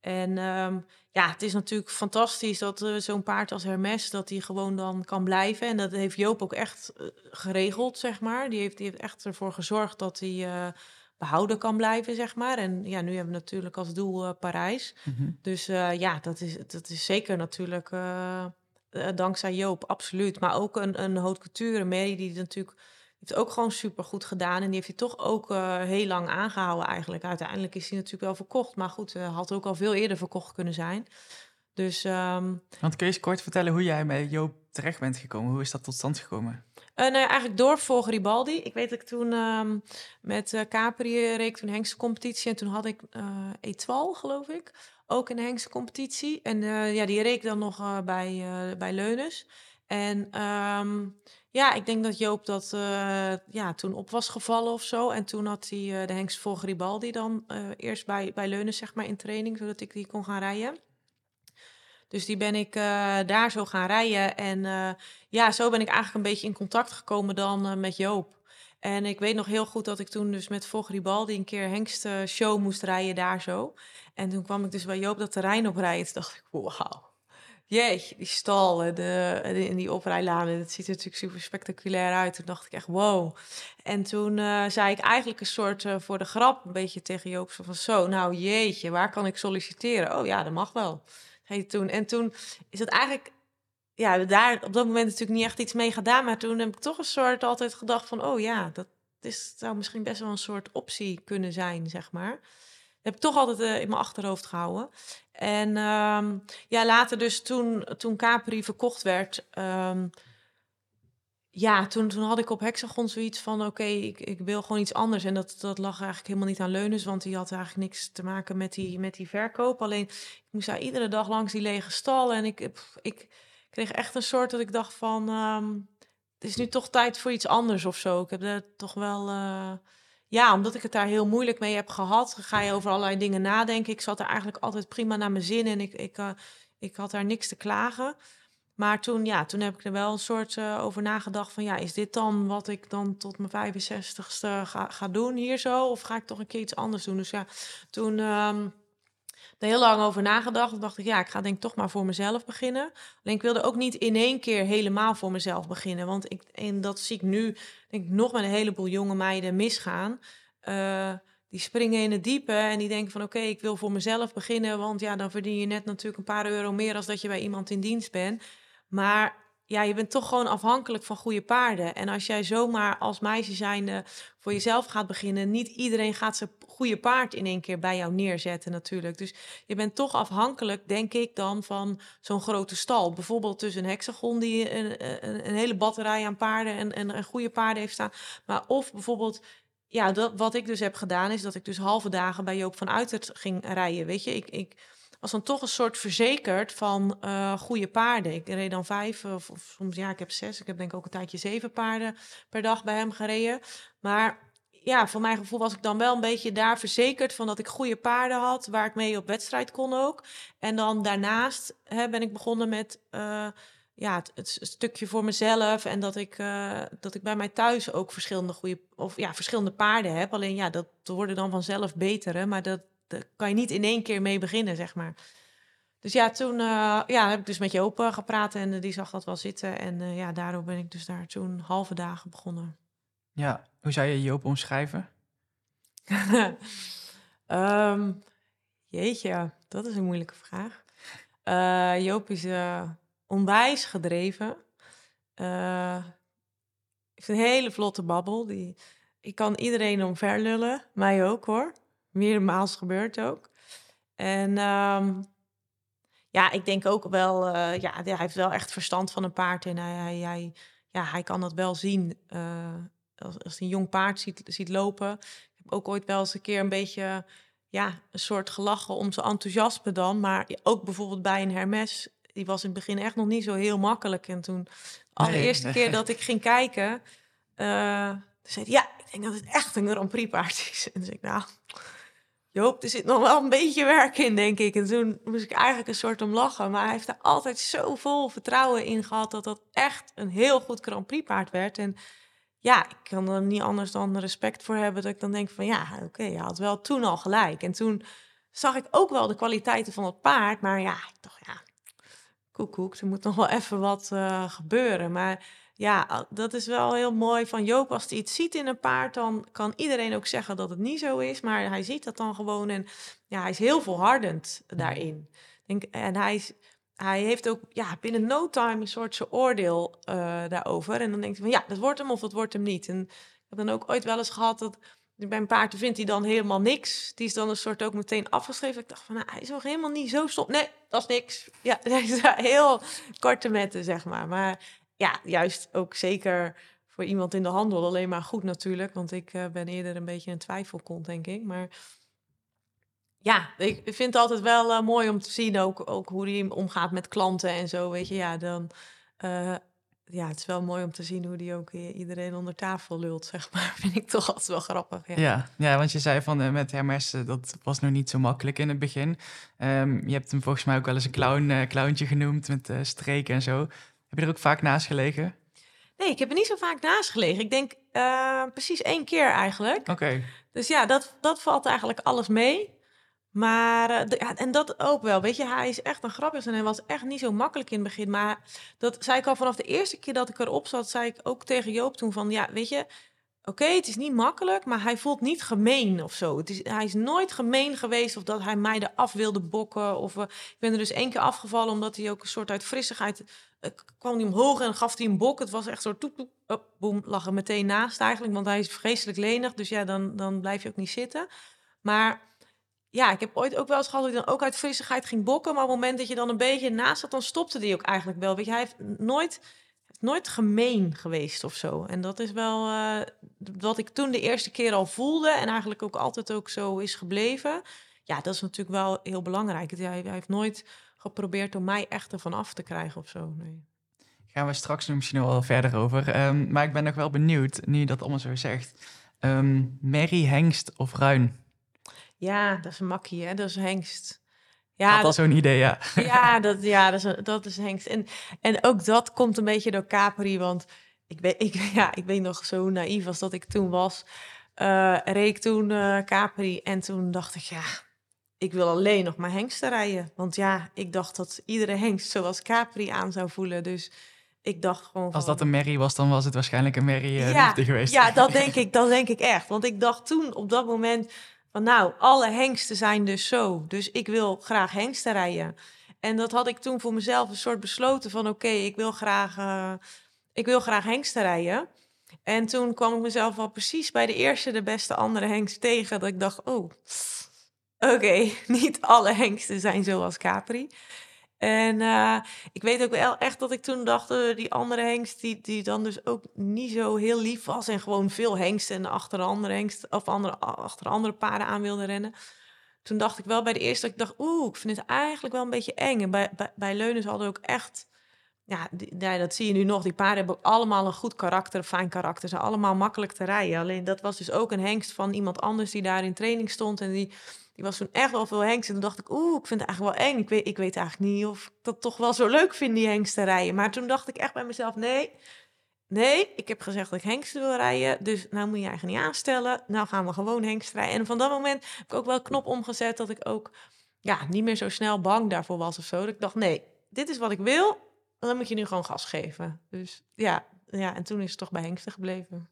En ehm, ja, het is natuurlijk fantastisch dat zo'n paard als Hermes... dat die gewoon dan kan blijven. En dat heeft Joop ook echt geregeld, zeg maar. Die heeft, die heeft echt ervoor gezorgd dat hij eh, behouden kan blijven, zeg maar. En ja, nu hebben we natuurlijk als doel Parijs. Mhm. Dus ja, dat is, dat is zeker natuurlijk eh, dankzij Joop, absoluut. Maar ook een, een haute couture, Mary, die natuurlijk heeft ook gewoon super goed gedaan. En die heeft hij toch ook eh, heel lang aangehouden eigenlijk. Uiteindelijk is hij natuurlijk wel verkocht. Maar goed, eh, had ook al veel eerder verkocht kunnen zijn. Dus ehm, Want kun je eens kort vertellen hoe jij met Joop terecht bent gekomen. Hoe is dat tot stand gekomen? Uh, nou ja, eigenlijk door voor Garibaldi. Ik weet dat ik toen um, met uh, Capri reed toen Hengste competitie. En toen had ik uh, Etoile, geloof ik, ook in de. En ja, die reed dan nog bij, bij Leunes. En um, ja, ik denk dat Joop dat ja, toen op was gevallen of zo. En toen had hij de Hengst voor Garibaldi dan eerst bij, bij Leunes, zeg maar, in training. Zodat ik die kon gaan rijden. Dus die ben ik uh, daar zo gaan rijden. En uh, ja, zo ben ik eigenlijk een beetje in contact gekomen dan uh, met Joop. En ik weet nog heel goed dat ik toen dus met Vogribaldi een keer Hengst show moest rijden daar zo. En toen kwam ik dus bij Joop dat terrein oprijden. Toen dacht ik, wauw. Jeetje, die stal en de, in die oprijlanen, dat ziet er natuurlijk super spectaculair uit. Toen dacht ik echt, wow. En toen uh, zei ik eigenlijk een soort uh, voor de grap een beetje tegen Joop van zo, nou jeetje, waar kan ik solliciteren? Oh ja, dat mag wel toen. En toen is het eigenlijk, ja, daar op dat moment natuurlijk niet echt iets mee gedaan. Maar toen heb ik toch een soort altijd gedacht van, oh ja, dat is, zou misschien best wel een soort optie kunnen zijn, zeg maar. Dat heb ik toch altijd uh, in mijn achterhoofd gehouden. En um, ja, later dus toen, toen Capri verkocht werd... Um, ja, toen, toen had ik op Hexagon zoiets van: oké, ik, ik wil gewoon iets anders. En dat, dat lag eigenlijk helemaal niet aan Leunens, want die had eigenlijk niks te maken met die, met die verkoop. Alleen ik moest daar iedere dag langs die lege stal. En ik, ik kreeg echt een soort dat ik dacht van: um, het is nu toch tijd voor iets anders of zo. Ik heb er toch wel. Uh, ja, omdat ik het daar heel moeilijk mee heb gehad, ga je over allerlei dingen nadenken. Ik zat er eigenlijk altijd prima naar mijn zin en ik, ik, uh, ik had daar niks te klagen. Maar toen, ja, toen heb ik er wel een soort uh, over nagedacht van... ja, is dit dan wat ik dan tot mijn 65ste ga, ga doen hier zo? Of ga ik toch een keer iets anders doen? Dus ja, toen um, er heel lang over nagedacht. Toen dacht ik, ja, ik ga denk toch maar voor mezelf beginnen. Alleen ik wilde ook niet in één keer helemaal voor mezelf beginnen. Want ik, en dat zie ik nu, denk ik, nog met een heleboel jonge meiden misgaan... Uh, die springen in het diepe en die denken van oké, ik wil voor mezelf beginnen, want ja, dan verdien je net natuurlijk een paar euro meer als dat je bij iemand in dienst bent. Maar ja, je bent toch gewoon afhankelijk van goede paarden. En als jij zomaar als meisje zijnde voor jezelf gaat beginnen, niet iedereen gaat zijn goede paard in één keer bij jou neerzetten natuurlijk. Dus je bent toch afhankelijk, denk ik dan, van zo'n grote stal. Bijvoorbeeld tussen een hexagon die een, hele batterij aan paarden en, en, en goede paarden heeft staan. Maar of bijvoorbeeld ja, dat, wat ik dus heb gedaan, is dat ik dus halve dagen bij Joop van Uitert ging rijden. Weet je, ik, ik was dan toch een soort verzekerd van uh, goede paarden. Ik reed dan vijf, of, soms ja, ik heb zes. Ik heb denk ik ook een tijdje zeven paarden per dag bij hem gereden. Maar ja, voor mijn gevoel was ik dan wel een beetje daar verzekerd van dat ik goede paarden had, waar ik mee op wedstrijd kon ook. En dan daarnaast hè, ben ik begonnen met uh, ja, het, stukje voor mezelf en dat ik, uh, dat ik bij mij thuis ook verschillende goede of ja, verschillende paarden heb. Alleen ja, dat worden dan vanzelf betere, maar dat daar kan je niet in één keer mee beginnen, zeg maar. Dus ja, toen uh, ja, heb ik dus met Joop uh, gepraat en uh, die zag dat wel zitten. En ja, daardoor ben ik dus daar toen halve dagen begonnen. Ja, hoe zou je Joop omschrijven? um, jeetje, dat is een moeilijke vraag. Joop is onwijs gedreven. heeft een hele vlotte babbel. Die, ik kan iedereen omver lullen, mij ook hoor meermaals gebeurd ook. En um, ja, ik denk ook wel, uh, ja, hij heeft wel echt verstand van een paard. En hij, hij, hij ja, hij kan dat wel zien uh, als, als een jong paard ziet, ziet lopen. Ik heb ook ooit wel eens een keer een beetje, ja, een soort gelachen om zijn enthousiasme dan. Maar ook bijvoorbeeld bij een Hermes, die was in het begin echt nog niet zo heel makkelijk. En toen, de allereerste keer dat ik ging kijken, uh, zei hij, ja, ik denk dat het echt een Grand Prix paard is. En toen zei ik, nou, Joop, er zit nog wel een beetje werk in, denk ik. En toen moest ik eigenlijk een soort om lachen. Maar hij heeft er altijd zo vol vertrouwen in gehad... dat dat echt een heel goed Grand Prix paard werd. En ja, ik kan er niet anders dan respect voor hebben... dat ik dan denk van ja, oké, okay, je had wel toen al gelijk. En toen zag ik ook wel de kwaliteiten van het paard. Maar ja, ik dacht ja, koekoek, er moet nog wel even wat uh, gebeuren. Maar ja, dat is wel heel mooi van Joop. Als hij iets ziet in een paard, dan kan iedereen ook zeggen dat het niet zo is. Maar hij ziet dat dan gewoon en ja, hij is heel volhardend daarin. Denk, en hij, is, hij heeft ook ja, binnen no time een soort zijn oordeel uh, daarover. En dan denkt hij van ja, dat wordt hem of dat wordt hem niet. En ik heb dan ook ooit wel eens gehad dat bij een paard vindt hij dan helemaal niks. Die is dan een soort ook meteen afgeschreven. Ik dacht van, nou, hij is nog helemaal niet zo stom. Nee, dat is niks. Ja, hij is heel korte metten, zeg maar. Maar ja, juist ook zeker voor iemand in de handel alleen maar goed natuurlijk. Want ik uh, ben eerder een beetje een twijfelkont, denk ik. Maar ja, ik vind het altijd wel uh, mooi om te zien ook, ook hoe hij omgaat met klanten en zo. Weet je, ja, dan... Uh, ja, het is wel mooi om te zien hoe die ook iedereen onder tafel lult, zeg maar. Vind ik toch altijd wel grappig. Ja, ja, want je zei van met Hermes, dat was nog niet zo makkelijk in het begin. Um, je hebt hem volgens mij ook wel eens een clown, uh, clowntje genoemd met streken en zo. Heb je er ook vaak naast gelegen? Nee, ik heb er niet zo vaak naast gelegen. Ik denk precies één keer eigenlijk. Oké. Dus ja, dat, dat valt eigenlijk alles mee. Maar, uh, ja, en dat ook wel. Weet je, hij is echt een grappig en hij was echt niet zo makkelijk in het begin. Maar dat zei ik al vanaf de eerste keer dat ik erop zat, zei ik ook tegen Joop toen van, ja, weet je, oké, het is niet makkelijk, maar hij voelt niet gemeen of zo. Het is, hij is nooit gemeen geweest of dat hij mij eraf wilde bokken. Of uh, ik ben er dus één keer afgevallen omdat hij ook een soort uit frissigheid uh, kwam hij omhoog en gaf hij een bok. Het was echt zo toep, toep, boem, lag er meteen naast eigenlijk, want hij is vreselijk lenig. Dus ja, dan, dan blijf je ook niet zitten. Maar ja, ik heb ooit ook wel eens gehad dat hij dan ook uit frissigheid ging bokken. Maar op het moment dat je dan een beetje naast zat, dan stopte die ook eigenlijk wel. Weet je, hij heeft nooit, nooit gemeen geweest of zo. En dat is wel uh, wat ik toen de eerste keer al voelde. En eigenlijk ook altijd ook zo is gebleven. Ja, dat is natuurlijk wel heel belangrijk. Hij, hij heeft nooit geprobeerd om mij echt ervan af te krijgen of zo. Nee. Gaan we straks misschien nog wel verder over. Um, maar ik ben nog wel benieuwd, nu je dat allemaal zo zegt. Um, Mary, Hengst of Ruin? Ja, dat is een makkie, hè? Dat is hengst. Ja, dat was zo'n idee, ja. Ja, dat, ja dat, is, dat is hengst. En, en ook dat komt een beetje door Capri, want ik ben, ik, ja, ik ben nog zo naïef als dat ik toen was. Uh, reed toen uh, Capri en toen dacht ik, ja, ik wil alleen nog maar hengsten rijden. Want ja, ik dacht dat iedere hengst zoals Capri aan zou voelen. Dus ik dacht gewoon. Als dat een merrie was, dan was het waarschijnlijk een merrie uh, ja, geweest. Ja, dat denk ik, dat denk ik echt. Want ik dacht toen op dat moment van nou, alle hengsten zijn dus zo. Dus ik wil graag hengsten rijden. En dat had ik toen voor mezelf een soort besloten van oké, ik wil graag, uh, ik wil graag hengsten rijden. En toen kwam ik mezelf al precies bij de eerste, de beste andere hengst tegen. Dat ik dacht, oh, oké, niet alle hengsten zijn zoals Capri. En uh, ik weet ook wel echt dat ik toen dacht, uh, die andere hengst, die, die dan dus ook niet zo heel lief was en gewoon veel hengsten en achter de andere hengst of andere, achter andere paarden aan wilde rennen. Toen dacht ik wel bij de eerste, dat ik dacht, oeh, ik vind het eigenlijk wel een beetje eng. En bij, bij, bij hadden ook echt, ja, die, dat zie je nu nog, die paarden hebben allemaal een goed karakter, fijn karakter. Ze zijn allemaal makkelijk te rijden. Alleen dat was dus ook een hengst van iemand anders die daar in training stond en die die was toen echt wel veel hengst. En toen dacht ik, oeh, ik vind het eigenlijk wel eng. Ik weet, ik weet eigenlijk niet of ik dat toch wel zo leuk vind, die hengsten Maar toen dacht ik echt bij mezelf, nee, nee, ik heb gezegd dat ik hengsten wil rijden. Dus nou moet je eigenlijk niet aanstellen. Nou gaan we gewoon hengsten rijden. En van dat moment heb ik ook wel knop omgezet dat ik ook ja, niet meer zo snel bang daarvoor was of zo. Dat ik dacht, nee, dit is wat ik wil. Dan moet je nu gewoon gas geven. Dus ja, ja en toen is het toch bij hengsten gebleven.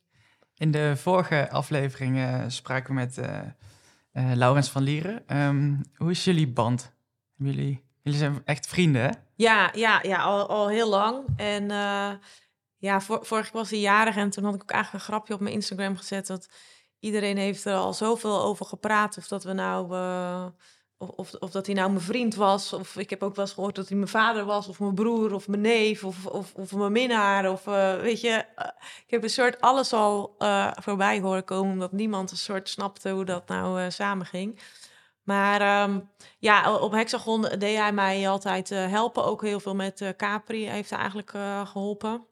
In de vorige aflevering uh, spraken we met... Uh uh, Laurens van Lieren. Um, hoe is jullie band? Jullie, jullie zijn echt vrienden, hè? Ja, ja, ja al, al heel lang. En uh, ja, vor, vorig was hij jarig en toen had ik ook eigenlijk een grapje op mijn Instagram gezet... dat iedereen heeft er al zoveel over gepraat of dat we nou... Of, of, of, dat hij nou mijn vriend was. Of ik heb ook wel eens gehoord dat hij mijn vader was. Of mijn broer. Of mijn neef. Of, of, of mijn minnaar. Of uh, weet je. Uh, ik heb een soort alles al uh, voorbij horen komen. Omdat niemand een soort snapte hoe dat nou samen ging. Maar um, ja, op Hexagon deed hij mij altijd helpen. Ook heel veel met Capri heeft hij eigenlijk geholpen.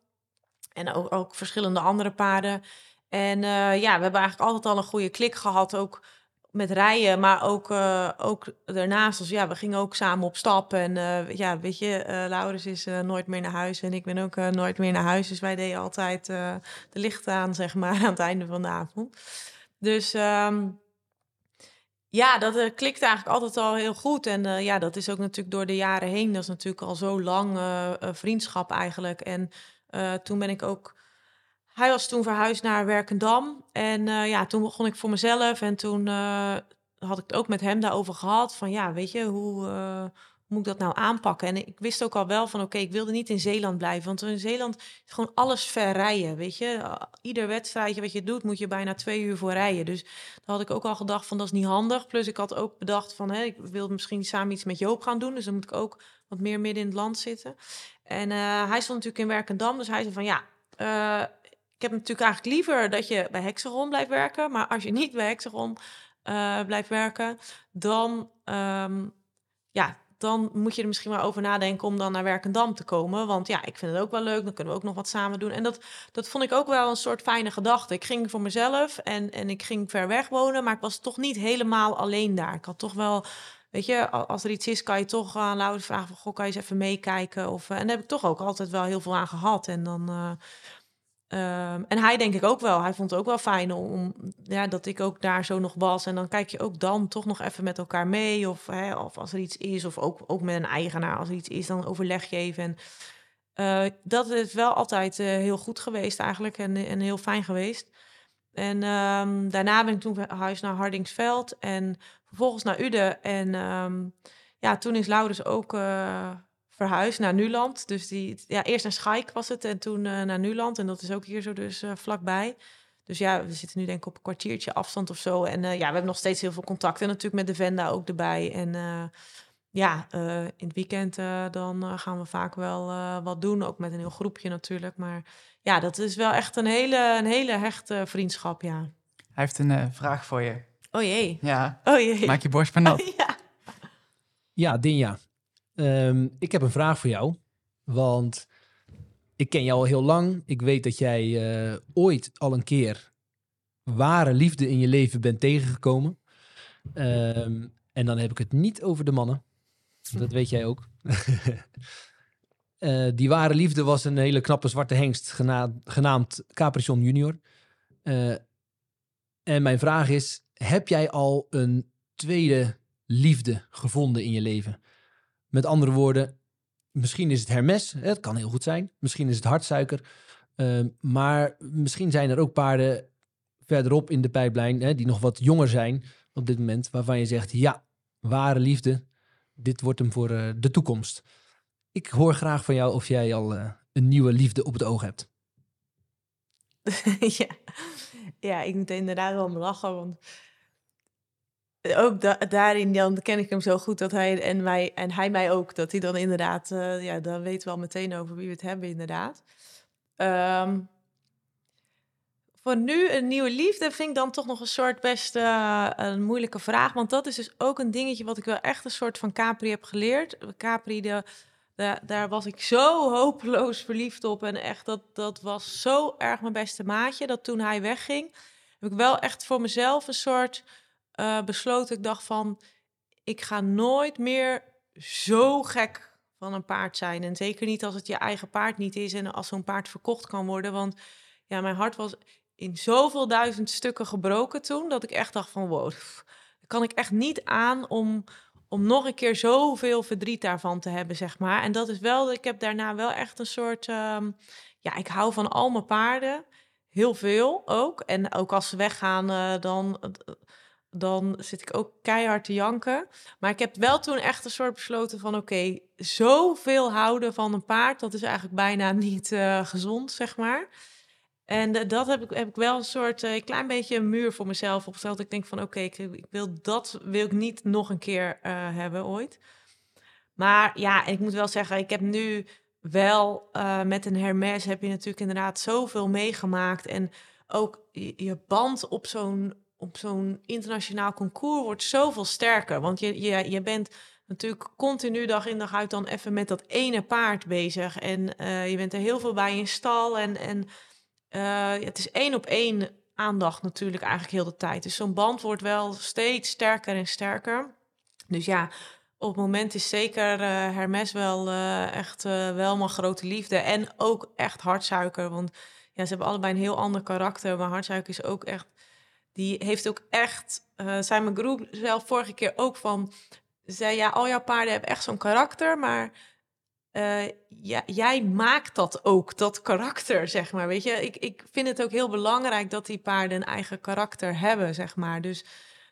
En ook, ook verschillende andere paarden. En ja, we hebben eigenlijk altijd al een goede klik gehad. Ook met rijden, maar ook, uh, ook daarnaast. Dus ja, we gingen ook samen op stap. En uh, ja, weet je, uh, Laurens is nooit meer naar huis en ik ben ook nooit meer naar huis. Dus wij deden altijd de lichten aan, zeg maar, aan het einde van de avond. Dus um, ja, dat klikt eigenlijk altijd al heel goed. En ja, dat is ook natuurlijk door de jaren heen. Dat is natuurlijk al zo lang vriendschap eigenlijk. En toen ben ik ook hij was toen verhuisd naar Werkendam. En uh, ja, toen begon ik voor mezelf. En toen uh, had ik het ook met hem daarover gehad. Van ja, weet je, hoe, uh, moet ik dat nou aanpakken? En ik wist ook al wel van, oké, ik wilde niet in Zeeland blijven. Want in Zeeland is gewoon alles ver rijden, weet je. Ieder wedstrijdje wat je doet, moet je bijna twee uur voor rijden. Dus daar had ik ook al gedacht van, dat is niet handig. Plus ik had ook bedacht van, hè, ik wil misschien samen iets met Joop gaan doen. Dus dan moet ik ook wat meer midden in het land zitten. En hij stond natuurlijk in Werkendam, dus hij zei van, ja... Ik heb natuurlijk eigenlijk liever dat je bij Hexagon blijft werken. Maar als je niet bij Hexagon uh, blijft werken, dan, um, ja, dan moet je er misschien wel over nadenken om dan naar Werkendam te komen. Want ja, ik vind het ook wel leuk, dan kunnen we ook nog wat samen doen. En dat, dat vond ik ook wel een soort fijne gedachte. Ik ging voor mezelf en, en ik ging ver weg wonen, maar ik was toch niet helemaal alleen daar. Ik had toch wel, weet je, als er iets is, kan je toch aan uh, Laura vragen van, goh, kan je eens even meekijken? Of, uh, en daar heb ik toch ook altijd wel heel veel aan gehad. En dan... Um, en hij denk ik ook wel. Hij vond het ook wel fijn om, ja, dat ik ook daar zo nog was. En dan kijk je ook dan toch nog even met elkaar mee. Of, hè, of als er iets is, of ook, ook met een eigenaar. Als er iets is, dan overleg je even. En uh, dat is wel altijd uh, heel goed geweest eigenlijk. En, en heel fijn geweest. En um, daarna ben ik toen huis naar Hardingsveld. En vervolgens naar Uden. En um, ja, toen is Laurens ook... Uh, verhuisd naar Nuland. Dus die, ja, eerst naar Schaik was het en toen uh, naar Nuland. En dat is ook hier zo dus uh, vlakbij. Dus ja, we zitten nu denk ik op een kwartiertje afstand of zo. En uh, ja, we hebben nog steeds heel veel contact. En natuurlijk met de Venda ook erbij. En ja, in het weekend dan gaan we vaak wel wat doen. Ook met een heel groepje natuurlijk. Maar ja, dat is wel echt een hele, een hele hechte vriendschap, ja. Hij heeft een vraag voor je. Oh jee. Ja. Oh jee. Maak je borst maar nat. ja. Ja, Dinja. Um, ik heb een vraag voor jou, want ik ken jou al heel lang. Ik weet dat jij uh, ooit al een keer ware liefde in je leven bent tegengekomen. Um, en dan heb ik het niet over de mannen. Dat weet jij ook. uh, die ware liefde was een hele knappe zwarte hengst gena genaamd Capricon Junior. Uh, en mijn vraag is, heb jij al een tweede liefde gevonden in je leven? Met andere woorden, misschien is het Hermes, het kan heel goed zijn. Misschien is het hartsuiker. Uh, maar misschien zijn er ook paarden verderop in de pijplijn, hè, die nog wat jonger zijn op dit moment, waarvan je zegt, ja, ware liefde, dit wordt hem voor uh, de toekomst. Ik hoor graag van jou of jij al uh, een nieuwe liefde op het oog hebt. ja. ja, ik moet inderdaad wel lachen, want ook da daarin dan ken ik hem zo goed dat hij en wij en hij mij ook dat hij dan inderdaad uh, ja dan weten we al meteen over wie we het hebben inderdaad. Um, voor nu een nieuwe liefde vind ik dan toch nog een soort best uh, een moeilijke vraag, want dat is dus ook een dingetje wat ik wel echt een soort van Capri heb geleerd. Capri de daar was ik zo hopeloos verliefd op en echt dat dat was zo erg mijn beste maatje dat toen hij wegging heb ik wel echt voor mezelf een soort uh, besloten. Ik dacht van, ik ga nooit meer zo gek van een paard zijn. En zeker niet als het je eigen paard niet is en als zo'n paard verkocht kan worden. Want ja, mijn hart was in zoveel duizend stukken gebroken toen, dat ik echt dacht van, wow, kan ik echt niet aan om, om nog een keer zoveel verdriet daarvan te hebben, zeg maar. En dat is wel, ik heb daarna wel echt een soort, um, ja, ik hou van al mijn paarden. Heel veel ook. En ook als ze weggaan, uh, dan dan zit ik ook keihard te janken. Maar ik heb wel toen echt een soort besloten van... oké, zoveel houden van een paard... dat is eigenlijk bijna niet uh, gezond, zeg maar. En dat heb ik, heb ik wel een soort uh, klein beetje een muur voor mezelf opgesteld. Ik denk van oké, ik, wil dat wil ik niet nog een keer hebben ooit. Maar ja, ik moet wel zeggen, ik heb nu wel met een Hermes... heb je natuurlijk inderdaad zoveel meegemaakt... en ook je band op zo'n op zo'n internationaal concours wordt zoveel sterker. Want je, je, je bent natuurlijk continu dag in dag uit dan even met dat ene paard bezig. En uh, je bent er heel veel bij in stal. En, en uh, het is één op één aandacht natuurlijk eigenlijk heel de tijd. Dus zo'n band wordt wel steeds sterker en sterker. Dus ja, op het moment is zeker uh, Hermes wel echt wel mijn grote liefde. En ook echt hartsuiker. Want ja, ze hebben allebei een heel ander karakter. Maar hartsuiker is ook echt die heeft ook echt, uh, zei mijn groep zelf vorige keer ook van, zei ja, al jouw paarden hebben echt zo'n karakter, maar uh, ja, jij maakt dat ook, dat karakter, zeg maar. Weet je, ik, ik vind het ook heel belangrijk dat die paarden een eigen karakter hebben, zeg maar. Dus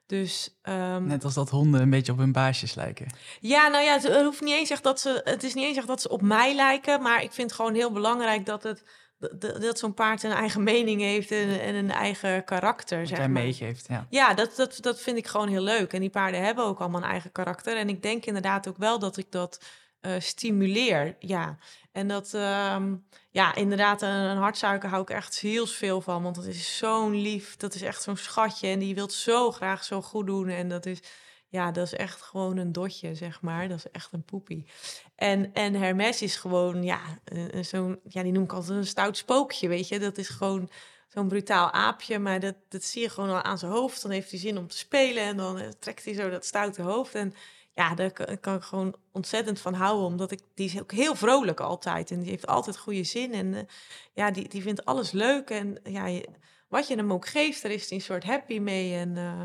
Dus ehm, Net als dat honden een beetje op hun baasjes lijken. ja, nou ja, het, het hoeft niet eens echt dat ze. Het is niet eens echt dat ze op mij lijken. Maar ik vind het gewoon heel belangrijk dat het. Dat, dat zo'n paard een eigen mening heeft en, en een eigen karakter. Wat Zeg maar. meegeeft, ja. Ja, dat, dat, dat vind ik gewoon heel leuk. En die paarden hebben ook allemaal een eigen karakter. En ik denk inderdaad ook wel dat ik dat eh, stimuleer. Ja. En dat, ehm, ja, inderdaad, een, een hartsuiker hou ik echt heel veel van. Want dat is zo'n lief, dat is echt zo'n schatje. En die wil zo graag zo goed doen. En dat is, ja, dat is echt gewoon een dotje, zeg maar. Dat is echt een poepie. En, en Hermes is gewoon, ja, een- een zo'n, ja, die noem ik altijd een stout spookje, weet je. Dat is gewoon zo'n brutaal aapje, maar dat, dat zie je gewoon al aan zijn hoofd. Dan heeft hij zin om te spelen en dan eh, trekt hij zo dat stoute hoofd. En ja, daar kan, ik gewoon ontzettend van houden, omdat ik, die is ook heel vrolijk altijd. En die heeft altijd goede zin en eh, ja, die, die vindt alles leuk. En ja, wat je hem ook geeft, daar is hij een soort happy mee. En eh,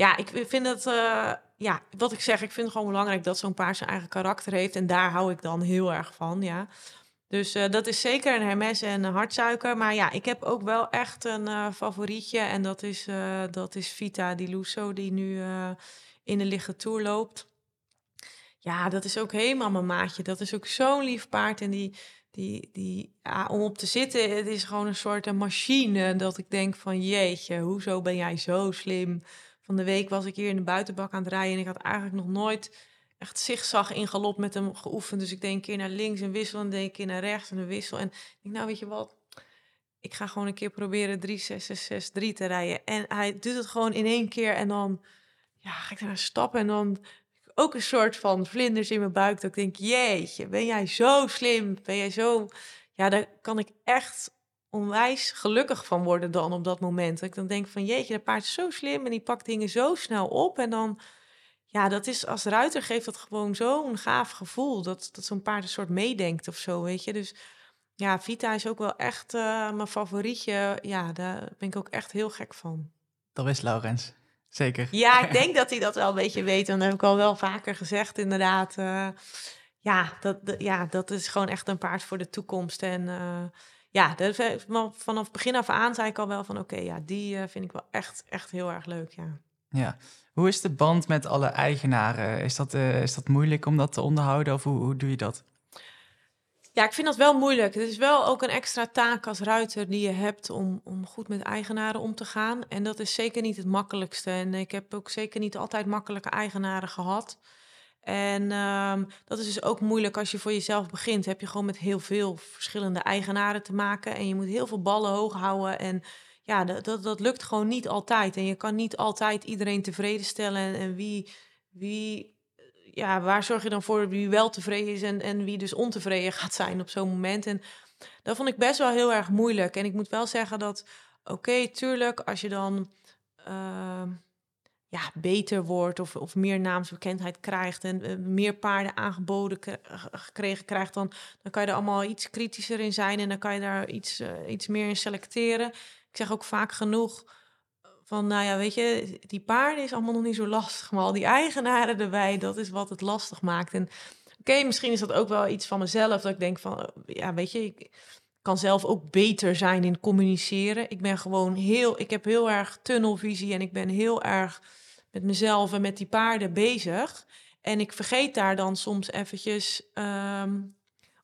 ja, ik vind het, eh, ja, wat ik zeg, ik vind het gewoon belangrijk dat zo'n paard zijn eigen karakter heeft. En daar hou ik dan heel erg van, ja. Dus eh, dat is zeker een Hermes en een hartsuiker. Maar ja, ik heb ook wel echt een eh, favorietje. En dat is, dat is Vita Di Lusso, die nu in de liggetour loopt. Ja, dat is ook helemaal mijn maatje. Dat is ook zo'n lief paard. En die, die, die om op te zitten, het is gewoon een soort een machine. Dat ik denk van, jeetje, hoezo ben jij zo slim? Van de week was ik hier in de buitenbak aan het rijden... en ik had eigenlijk nog nooit echt zigzag in galop met hem geoefend. Dus ik denk een keer naar links en wissel en denk een keer naar rechts en een wissel. En ik nou weet je wat, ik ga gewoon een keer proberen 3 6 6 6 3 te rijden. En hij doet het gewoon in één keer en dan ja, ga ik daar stappen en dan ook een soort van vlinders in mijn buik. Dat ik denk, jeetje, ben jij zo slim? Ben jij zo... Ja, daar kan ik echt onwijs gelukkig van worden dan op dat moment. Dat ik dan denk van, jeetje, dat paard is zo slim en die pakt dingen zo snel op. En dan, ja, dat is als ruiter geeft dat gewoon zo'n gaaf gevoel. Dat, dat zo'n paard een soort meedenkt of zo, weet je. Dus ja, Vita is ook wel echt eh, mijn favorietje. Ja, daar ben ik ook echt heel gek van. Dat is Laurens. Zeker. Ja, ik denk dat hij dat wel een beetje weet. En dat heb ik al wel vaker gezegd, inderdaad. Eh, ja, dat, ja, dat is gewoon echt een paard voor de toekomst. En eh, ja, dat, vanaf begin af aan zei ik al wel van... oké, ja, die eh, vind ik wel echt, echt heel erg leuk, ja. Ja. Hoe is de band met alle eigenaren? Is dat, eh, is dat moeilijk om dat te onderhouden of hoe, hoe doe je dat? Ja, ik vind dat wel moeilijk. Het is wel ook een extra taak als ruiter die je hebt om, om goed met eigenaren om te gaan. En dat is zeker niet het makkelijkste. En ik heb ook zeker niet altijd makkelijke eigenaren gehad. En ehm, dat is dus ook moeilijk als je voor jezelf begint. Heb je gewoon met heel veel verschillende eigenaren te maken. En je moet heel veel ballen hoog houden. En ja, dat, dat, dat lukt gewoon niet altijd. En je kan niet altijd iedereen tevreden stellen. En, wie, wie ja, waar zorg je dan voor wie wel tevreden is en, en wie dus ontevreden gaat zijn op zo'n moment? En dat vond ik best wel heel erg moeilijk. En ik moet wel zeggen dat, oké, tuurlijk, als je dan ehm, ja, beter wordt of, of meer naamsbekendheid krijgt en eh, meer paarden aangeboden gekregen krijgt, dan, dan kan je er allemaal iets kritischer in zijn en dan kan je daar iets, eh, iets meer in selecteren. Ik zeg ook vaak genoeg van, nou ja, weet je, die paarden is allemaal nog niet zo lastig, maar al die eigenaren erbij, dat is wat het lastig maakt. En oké, misschien is dat ook wel iets van mezelf, dat ik denk van, eh, ja, weet je, ik kan zelf ook beter zijn in communiceren. Ik ben gewoon heel, ik heb heel erg tunnelvisie en ik ben heel erg met mezelf en met die paarden bezig. En ik vergeet daar dan soms eventjes ehm,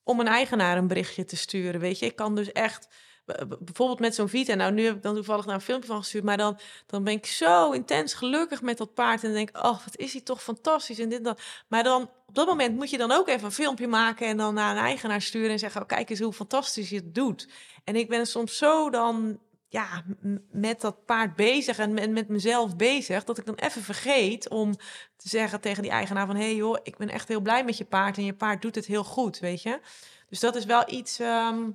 om een eigenaar een berichtje te sturen, weet je. Ik kan dus echt bijvoorbeeld met zo'n Vita. Nou, nu heb ik dan toevallig naar een filmpje van gestuurd. Maar dan, dan ben ik zo intens gelukkig met dat paard. En denk oh, wat is hij toch fantastisch. En dit dat. Maar dan, op dat moment moet je dan ook even een filmpje maken. En dan naar een eigenaar sturen. En zeggen, oh, kijk eens hoe fantastisch je het doet. En ik ben soms zo dan, ja, met dat paard bezig. En met, met mezelf bezig. Dat ik dan even vergeet om te zeggen tegen die eigenaar van... hé hey joh, ik ben echt heel blij met je paard. En je paard doet het heel goed, weet je. Dus dat is wel iets... ehm,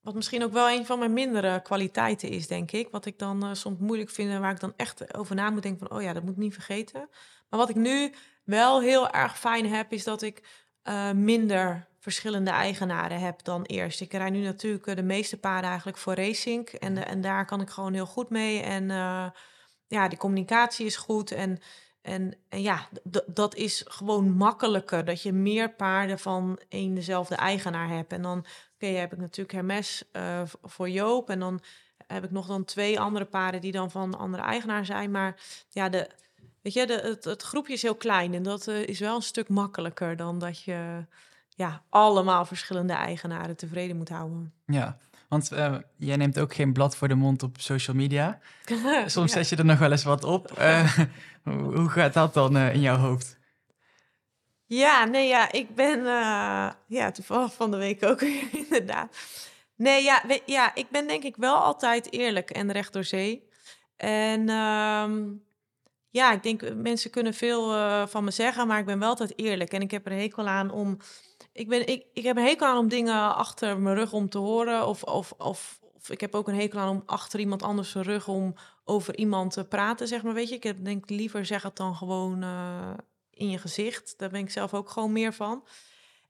wat misschien ook wel een van mijn mindere kwaliteiten is, denk ik. Wat ik dan eh, soms moeilijk vind en waar ik dan echt over na moet denken van... oh ja, dat moet ik niet vergeten. Maar wat ik nu wel heel erg fijn heb, is dat ik eh, minder verschillende eigenaren heb dan eerst. Ik rijd nu natuurlijk eh, de meeste paarden eigenlijk voor racing. En, eh, en daar kan ik gewoon heel goed mee. En eh, ja, die communicatie is goed. En, en, en ja, dat is gewoon makkelijker. Dat je meer paarden van één dezelfde eigenaar hebt. En dan oké, heb ik natuurlijk Hermes eh, voor Joop. En dan heb ik nog dan twee andere paarden die dan van andere eigenaar zijn. Maar ja, de, weet je, de, het, het groepje is heel klein en dat is wel een stuk makkelijker dan dat je ja, allemaal verschillende eigenaren tevreden moet houden. Ja, want eh, jij neemt ook geen blad voor de mond op social media. Soms Ja. zet je er nog wel eens wat op. Eh, hoe gaat dat dan eh, in jouw hoofd? Ja, nee, ja, ik ben ja, toevallig van de week ook inderdaad. Nee, ja, we- ja, ik ben denk ik wel altijd eerlijk en recht door zee. En ehm, ja, ik denk, mensen kunnen veel van me zeggen, maar ik ben wel altijd eerlijk. En ik heb er een hekel aan om... Ik, ben, ik, ik heb een hekel aan om dingen achter mijn rug om te horen. Of, of, of, ik heb ook een hekel aan om achter iemand anders zijn rug om over iemand te praten, zeg maar. Weet je, ik heb, denk liever zeg het dan gewoon eh, in je gezicht. Daar ben ik zelf ook gewoon meer van.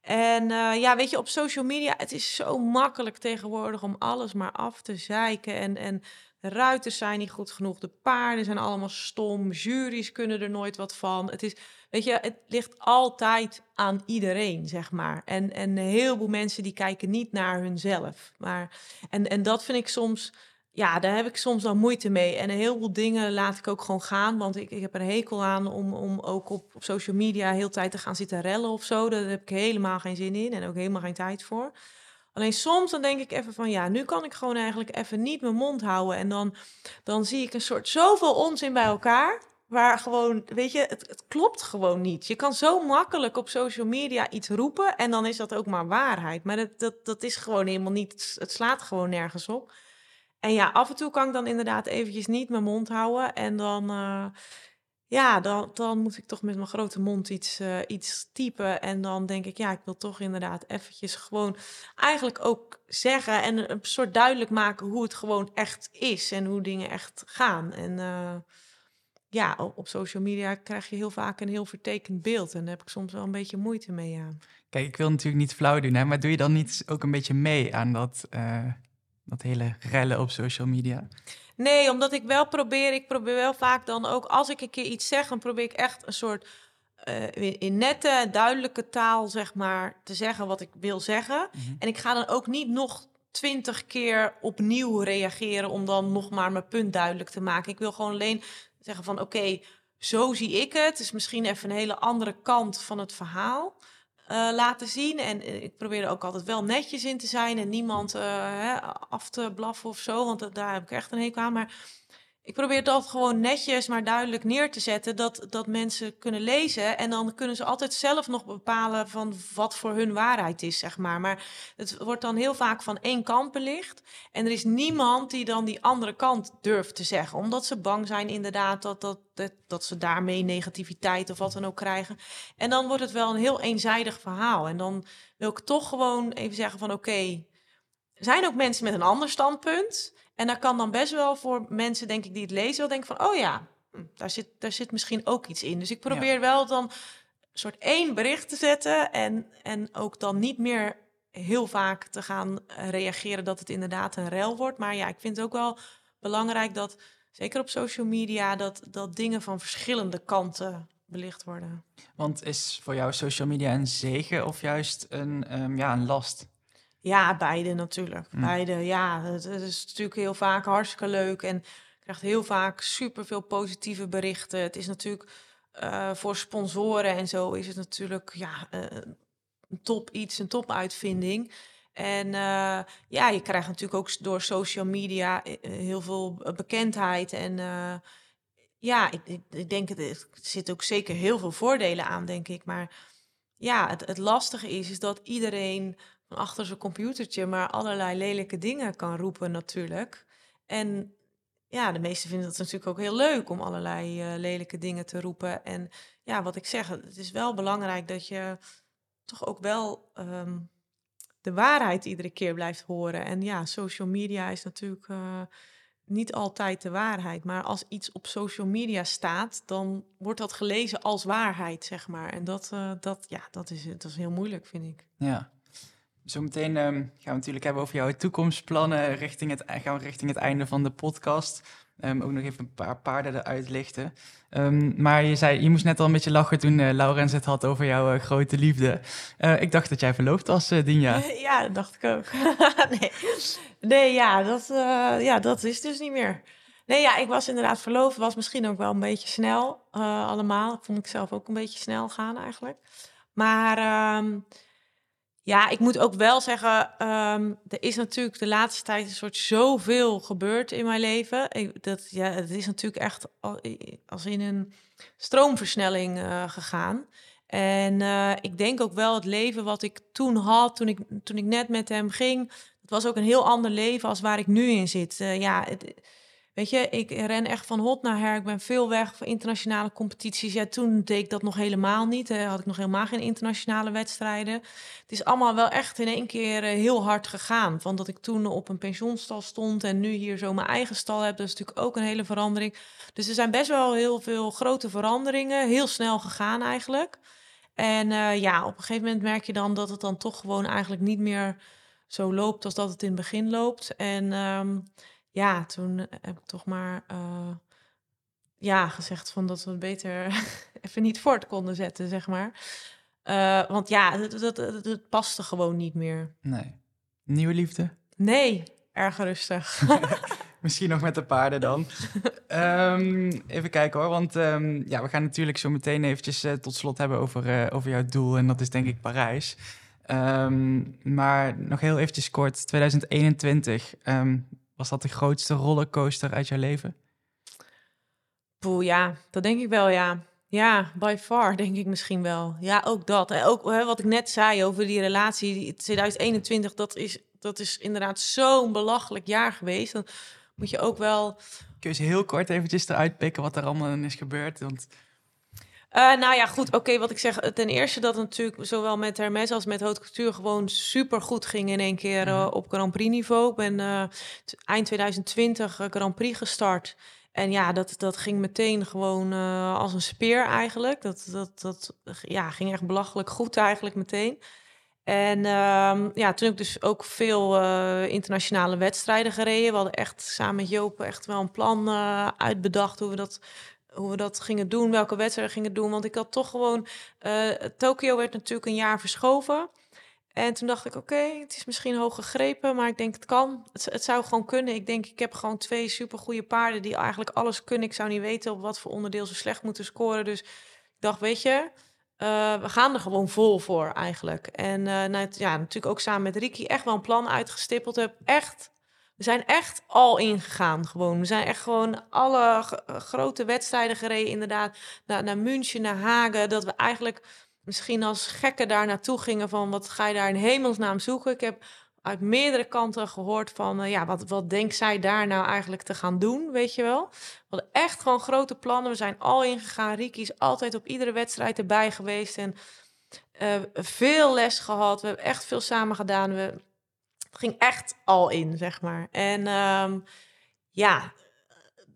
En eh, ja, weet je, op social media, het is zo makkelijk tegenwoordig om alles maar af te zeiken. En, en ruiters zijn niet goed genoeg, de paarden zijn allemaal stom, juries kunnen er nooit wat van. Het is, weet je, het ligt altijd aan iedereen, zeg maar. En, en een heleboel mensen die kijken niet naar hunzelf. Maar, en, en dat vind ik soms, ja, daar heb ik soms dan moeite mee. En een heleboel dingen laat ik ook gewoon gaan, want ik, ik heb er hekel aan om, om ook op, op social media heel tijd te gaan zitten rellen of zo. Daar heb ik helemaal geen zin in en ook helemaal geen tijd voor. Alleen soms dan denk ik even van ja, nu kan ik gewoon eigenlijk even niet mijn mond houden. En dan, dan zie ik een soort zoveel onzin bij elkaar. Waar gewoon, weet je, het, het klopt gewoon niet. Je kan zo makkelijk op social media iets roepen en dan is dat ook maar waarheid. Maar dat, dat, dat is gewoon helemaal niet, het slaat gewoon nergens op. En ja, af en toe kan ik dan inderdaad eventjes niet mijn mond houden. En dan, eh, ja, dan, dan moet ik toch met mijn grote mond iets, eh, iets typen. En dan denk ik, ja, ik wil toch inderdaad eventjes gewoon eigenlijk ook zeggen en een, soort duidelijk maken hoe het gewoon echt is en hoe dingen echt gaan. En eh, ja, op, op social media krijg je heel vaak een heel vertekend beeld. En daar heb ik soms wel een beetje moeite mee, ja. Kijk, ik wil natuurlijk niet flauw doen, hè, maar doe je dan niet ook een beetje mee aan dat, eh, dat hele rellen op social media? Nee, omdat ik wel probeer, ik probeer wel vaak dan ook, als ik een keer iets zeg, dan probeer ik echt een soort eh, in- nette, duidelijke taal, zeg maar, te zeggen wat ik wil zeggen. Mhm. En ik ga dan ook niet nog twintig keer opnieuw reageren om dan nog maar mijn punt duidelijk te maken. Ik wil gewoon alleen zeggen van oké, zo zie ik het. Het is misschien even een hele andere kant van het verhaal eh, laten zien. En eh, ik probeer er ook altijd wel netjes in te zijn en niemand eh, hè, af te blaffen of zo, want daar heb ik echt een hekel aan. Maar ik probeer het altijd gewoon netjes, maar duidelijk neer te zetten dat, dat mensen kunnen lezen. En dan kunnen ze altijd zelf nog bepalen van wat voor hun waarheid is, zeg maar. Maar het wordt dan heel vaak van één kant belicht. En er is niemand die dan die andere kant durft te zeggen. Omdat ze bang zijn inderdaad dat, dat, dat, ze daarmee negativiteit of wat dan ook krijgen. En dan wordt het wel een heel eenzijdig verhaal. En dan wil ik toch gewoon even zeggen van oké, er zijn ook mensen met een ander standpunt. En daar kan dan best wel voor mensen, denk ik, die het lezen, wel denken van, oh ja, hm, daar zit, daar zit misschien ook iets in. Dus ik probeer wel dan een soort één bericht te zetten en, en ook dan niet meer heel vaak te gaan reageren dat het inderdaad een rel wordt. Maar ja, ik vind het ook wel belangrijk dat, zeker op social media, dat, dat dingen van verschillende kanten belicht worden. Want is voor jou social media een zegen of juist een, ehm, ja, een last? Ja, beide natuurlijk. Mm. Beide, ja. Het, het is natuurlijk heel vaak hartstikke leuk en je krijgt heel vaak superveel positieve berichten. Het is natuurlijk eh, voor sponsoren en zo is het natuurlijk ja, eh, een top iets, een top uitvinding. En eh, ja, je krijgt natuurlijk ook door social media heel veel bekendheid. En ja, ik, ik, ik denk, het, er zit ook zeker heel veel voordelen aan, denk ik. Maar ja, het, het lastige is, is dat iedereen achter zijn computertje maar allerlei lelijke dingen kan roepen natuurlijk. En ja, de meesten vinden het natuurlijk ook heel leuk om allerlei eh, lelijke dingen te roepen. En ja, wat ik zeg, het is wel belangrijk dat je toch ook wel ehm, de waarheid iedere keer blijft horen. En ja, social media is natuurlijk eh, niet altijd de waarheid. Maar als iets op social media staat, dan wordt dat gelezen als waarheid, zeg maar. En dat, eh, dat, ja, dat, is, dat is heel moeilijk, vind ik. Ja. Zometeen ehm, gaan we natuurlijk hebben over jouw toekomstplannen. Richting het, gaan richting het einde van de podcast. Ehm, ook nog even een paar paarden eruit lichten. Ehm, maar je zei, je moest net al een beetje lachen toen uh, Laurens het had over jouw eh, grote liefde. Eh, ik dacht dat jij verloofd was, Dinja. Ja, dat dacht ik ook. nee. nee, ja dat, ja, dat is dus niet meer. Nee, ja, ik was inderdaad verloofd. Was misschien ook wel een beetje snel allemaal. Vond ik zelf ook een beetje snel gaan eigenlijk. Maar ja, ik moet ook wel zeggen, um, er is natuurlijk de laatste tijd een soort zoveel gebeurd in mijn leven. Ik, dat, ja, het is natuurlijk echt als in een stroomversnelling uh, gegaan. En uh, ik denk ook wel het leven wat ik toen had, toen ik, toen ik net met hem ging, het was ook een heel ander leven als waar ik nu in zit. Uh, ja, het, Weet je, ik ren echt van hot naar her. Ik ben veel weg voor internationale competities. Ja, toen deed ik dat nog helemaal niet. Hè. Had ik nog helemaal geen internationale wedstrijden. Het is allemaal wel echt in één keer eh, heel hard gegaan. Van dat ik toen op een pensioenstal stond en nu hier zo mijn eigen stal heb. Dat is natuurlijk ook een hele verandering. Dus er zijn best wel heel veel grote veranderingen. Heel snel gegaan eigenlijk. En uh, ja, op een gegeven moment merk je dan dat het dan toch gewoon eigenlijk niet meer zo loopt als dat het in het begin loopt. En... Um, ja, toen heb ik toch maar uh, ja, gezegd van dat we het beter even niet voort konden zetten, zeg maar. Uh, want ja, het, het, paste gewoon niet meer. Nee. Nieuwe liefde? Nee, erg rustig. Misschien nog met de paarden dan. um, even kijken hoor, want um, ja, we gaan natuurlijk zo meteen eventjes uh, tot slot hebben over, over jouw doel. En dat is denk ik Parijs. Um, maar nog heel eventjes kort, 2021. Was dat de grootste rollercoaster uit jouw leven? Poeh, ja, dat denk ik wel, ja. Ja, by far denk ik misschien wel. Ja, ook dat. En ook hè, wat ik net zei over die relatie, 2021, dat is, dat is inderdaad zo'n belachelijk jaar geweest. Dan moet je ook wel... Kun je eens heel kort eventjes eruit pikken wat er allemaal is gebeurd? Want uh, nou ja, goed. Oké, wat ik zeg. Ten eerste dat het natuurlijk zowel met Hermes als met Haute Couture gewoon super goed ging in één keer uh, op Grand Prix niveau. Ik ben uh, eind 2020 Grand Prix gestart. En ja, dat, dat ging meteen gewoon als een speer eigenlijk. Dat, dat, dat ja, ging echt belachelijk goed eigenlijk meteen. En uh, ja, toen heb ik dus ook veel internationale wedstrijden gereden. We hadden echt samen met Joop echt wel een plan uitbedacht hoe we dat hoe we dat gingen doen, welke wedstrijden gingen doen. Want ik had toch gewoon. Uh, Tokio werd natuurlijk een jaar verschoven. En toen dacht ik, oké, het is misschien hoog gegrepen, maar ik denk het kan. Het, het, zou gewoon kunnen. Ik denk, ik heb gewoon twee supergoeie paarden die eigenlijk alles kunnen. Ik zou niet weten op wat voor onderdeel ze slecht moeten scoren. Dus ik dacht, weet je, uh, we gaan er gewoon vol voor eigenlijk. En nou, ja, natuurlijk ook samen met Ricky echt wel een plan uitgestippeld. Heb echt we zijn echt al ingegaan gewoon. We zijn echt gewoon alle grote wedstrijden gereden inderdaad. Naar, naar München, naar Hagen. Dat we eigenlijk misschien als gekken daar naartoe gingen van... wat ga je daar in hemelsnaam zoeken? Ik heb uit meerdere kanten gehoord van... Uh, ja, wat, wat denkt zij daar nou eigenlijk te gaan doen, weet je wel? We hadden echt gewoon grote plannen. We zijn al ingegaan. Ricky is altijd op iedere wedstrijd erbij geweest. En uh, veel les gehad. We hebben echt veel samen gedaan. We ging echt al in, zeg maar. En um, ja,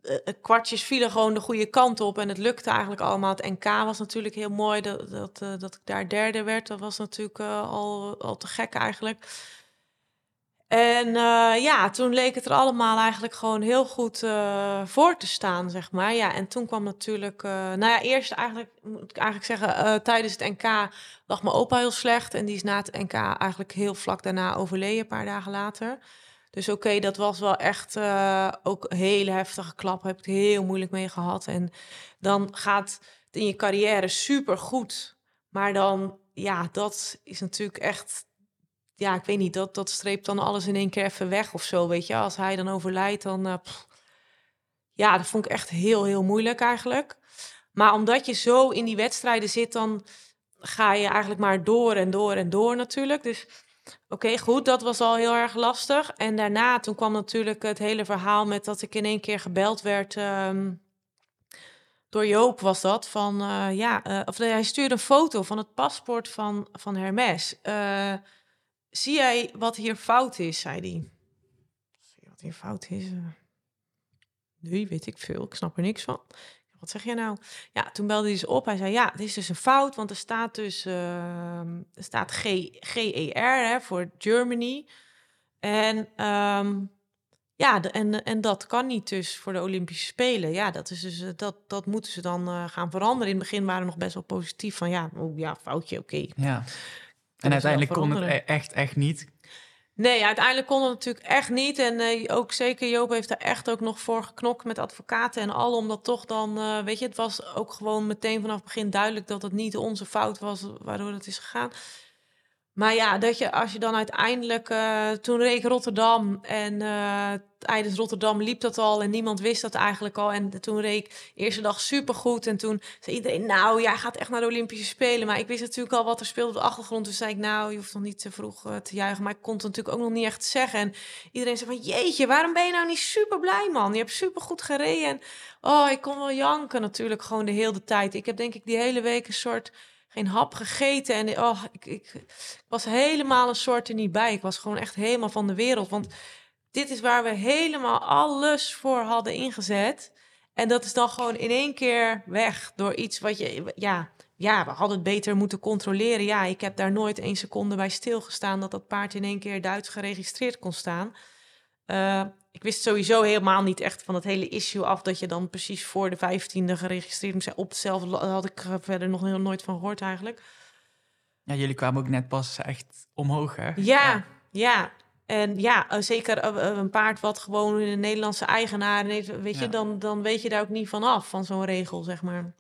eh, eh, kwartjes vielen gewoon de goede kant op en het lukte eigenlijk allemaal. Het NK was natuurlijk heel mooi dat, dat, uh, dat ik daar derde werd. Dat was natuurlijk al, al te gek eigenlijk. En uh, ja, toen leek het er allemaal eigenlijk gewoon heel goed uh, voor te staan, zeg maar. Ja, en toen kwam natuurlijk, uh, nou ja, eerst eigenlijk, moet ik eigenlijk zeggen, tijdens het NK lag mijn opa heel slecht. En die is na het NK eigenlijk heel vlak daarna overleden, een paar dagen later. Dus oké, dat was wel echt ook een hele heftige klap. Heb ik het heel moeilijk mee gehad. En dan gaat het in je carrière super goed. Maar dan, ja, dat is natuurlijk echt ja, ik weet niet, dat, dat streept dan alles in één keer even weg of zo, weet je. Als hij dan overlijdt, dan... Uh, ja, dat vond ik echt heel, heel moeilijk eigenlijk. Maar omdat je zo in die wedstrijden zit, dan ga je eigenlijk maar door en door en door natuurlijk. Dus oké, goed, dat was al heel erg lastig. En daarna, toen kwam natuurlijk het hele verhaal met dat ik in één keer gebeld werd... Um, door Joop was dat, van uh, ja, uh, of hij stuurde een foto van het paspoort van, van Hermes. Uh, Zie jij wat hier fout is, zei hij. Zie wat hier fout is? Nee, weet ik veel. Ik snap er niks van. wat zeg je nou? Ja, toen belde hij dus op. Hij zei, ja, het is dus een fout, want er staat dus ehm, er staat G, GER voor Germany. En ehm, ja, en, en dat kan niet dus voor de Olympische Spelen. Ja, dat, is dus, eh, dat, dat moeten ze dan eh, gaan veranderen. In het begin waren we nog best wel positief van ja, oh, ja foutje, oké. Ja. En uiteindelijk kon het e- echt, echt niet. Nee, uiteindelijk kon het natuurlijk echt niet. En eh, ook zeker Joop heeft daar echt ook nog voor geknokt met advocaten en al. Omdat toch dan, eh, weet je, het was ook gewoon meteen vanaf het begin duidelijk dat het niet onze fout was waardoor het is gegaan. Maar ja, dat je als je dan uiteindelijk, eh, toen reed Rotterdam en eh, tijdens Rotterdam liep dat al en niemand wist dat eigenlijk al. En toen reed ik eerste dag supergoed en toen zei iedereen, nou, jij gaat echt naar de Olympische Spelen. Maar ik wist natuurlijk al wat er speelde op de achtergrond. Dus zei ik, nou, je hoeft nog niet te vroeg eh, te juichen. Maar ik kon het natuurlijk ook nog niet echt zeggen. En iedereen zei van, jeetje, waarom ben je nou niet super blij, man? Je hebt super goed gereden. En oh, ik kon wel janken natuurlijk gewoon de hele tijd. Ik heb denk ik die hele week een soort geen hap gegeten. En oh, ik, ik, ik was helemaal een soort er niet bij. Ik was gewoon echt helemaal van de wereld. Want dit is waar we helemaal alles voor hadden ingezet. En dat is dan gewoon in één keer weg door iets wat je... Ja, ja, we hadden het beter moeten controleren. Ja, ik heb daar nooit één seconde bij stilgestaan... dat dat paard in één keer Duits geregistreerd kon staan. Eh, ik wist sowieso helemaal niet echt van het hele issue af... dat je dan precies voor de vijftiende geregistreerd moest zijn. Op hetzelfde had ik er verder nog heel nooit van gehoord eigenlijk. Ja, jullie kwamen ook net pas echt omhoog, hè? Ja, ja. En ja, eh, zeker eh, eh, een paard wat gewoon een Nederlandse eigenaar heeft, weet je, Ja. dan, dan weet je daar ook niet van af, van zo'n regel, zeg maar.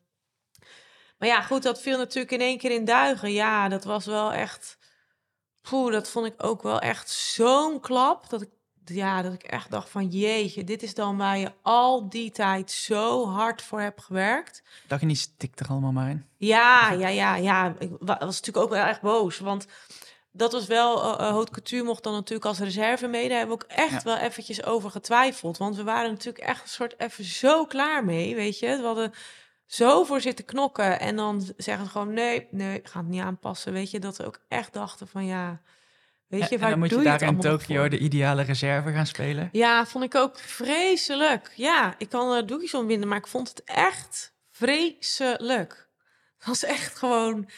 Maar ja, goed, dat viel natuurlijk in één keer in duigen. Ja, dat was wel echt, poeh, dat vond ik ook wel echt zo'n klap, dat ik, ja, dat ik echt dacht van, jeetje, dit is dan waar je al die tijd zo hard voor hebt gewerkt. Dacht je niet, stik er allemaal maar in? Ja, ja, ja, ja. Ik wa- was natuurlijk ook wel erg boos. Want dat was wel, Haute Couture mocht dan natuurlijk als reserve mee. Daar hebben we ook echt Ja. wel eventjes over getwijfeld. Want we waren natuurlijk echt een soort even zo klaar mee, weet je. We hadden zo voor zitten knokken. En dan zeggen ze gewoon, nee, nee, gaan het niet aanpassen. Weet je, dat we ook echt dachten van, ja, weet je, en waar dan moet doe je je daar in Tokio de ideale reserve gaan spelen. Ja, vond ik ook vreselijk. Ja, ik kan er doekjes om winden, maar ik vond het echt vreselijk. Het was echt gewoon...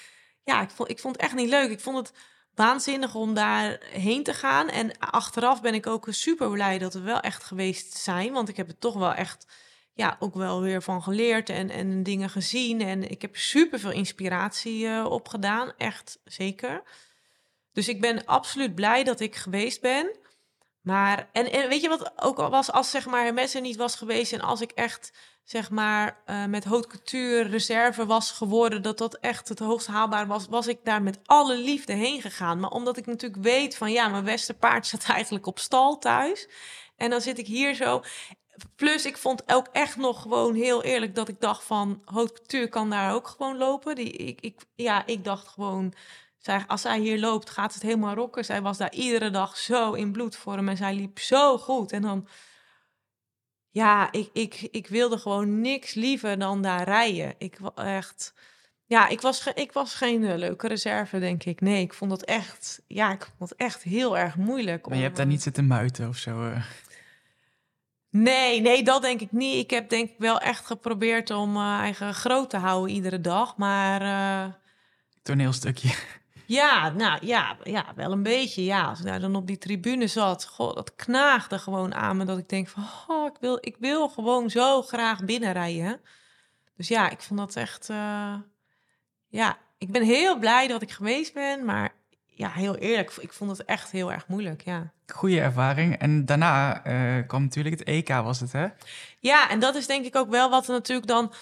Ja, ik vond, ik vond het echt niet leuk. Ik vond het waanzinnig om daarheen te gaan. En achteraf ben ik ook super blij dat we wel echt geweest zijn. Want ik heb er toch wel echt... Ja, ook wel weer van geleerd en, en dingen gezien. En ik heb super veel inspiratie eh, opgedaan. Echt, zeker. Dus ik ben absoluut blij dat ik geweest ben. Maar, en, en weet je wat ook al was, als zeg maar Hermes er niet was geweest en als ik echt zeg maar eh, met haute reserve was geworden, dat dat echt het hoogst haalbaar was, was ik daar met alle liefde heen gegaan. Maar omdat ik natuurlijk weet van ja, mijn beste paard staat eigenlijk op stal thuis. En dan zit ik hier zo. Plus, ik vond ook echt nog gewoon heel eerlijk dat ik dacht van haute kan daar ook gewoon lopen. Die, ik, ik, ja, ik dacht gewoon zij, als zij hier loopt, gaat het helemaal rocken. Zij was daar iedere dag zo in bloedvorm en zij liep zo goed. En dan, ja, ik, ik, ik wilde gewoon niks liever dan daar rijden. Ik echt, ja, ik was, ik was geen eh, leuke reserve, denk ik. Nee, ik vond het echt, ja, ik vond het echt heel erg moeilijk. Maar je om, hebt daar eh, niet zitten muiten of zo. eh. Nee, nee, dat denk ik niet. Ik heb denk ik wel echt geprobeerd om eigen groot te houden iedere dag. Maar eh, toneelstukje. Ja, nou ja, ja, wel een beetje. Ja, als ik daar dan op die tribune zat, goh, dat knaagde gewoon aan me. Dat ik denk van, oh, ik wil, ik wil gewoon zo graag binnenrijden. Dus ja, ik vond dat echt, eh, ja, ik ben heel blij dat ik geweest ben. Maar ja, heel eerlijk, ik vond het echt heel erg moeilijk, ja. Goede ervaring. En daarna eh, kwam natuurlijk het EK, was het hè? Ja, en dat is denk ik ook wel wat er natuurlijk dan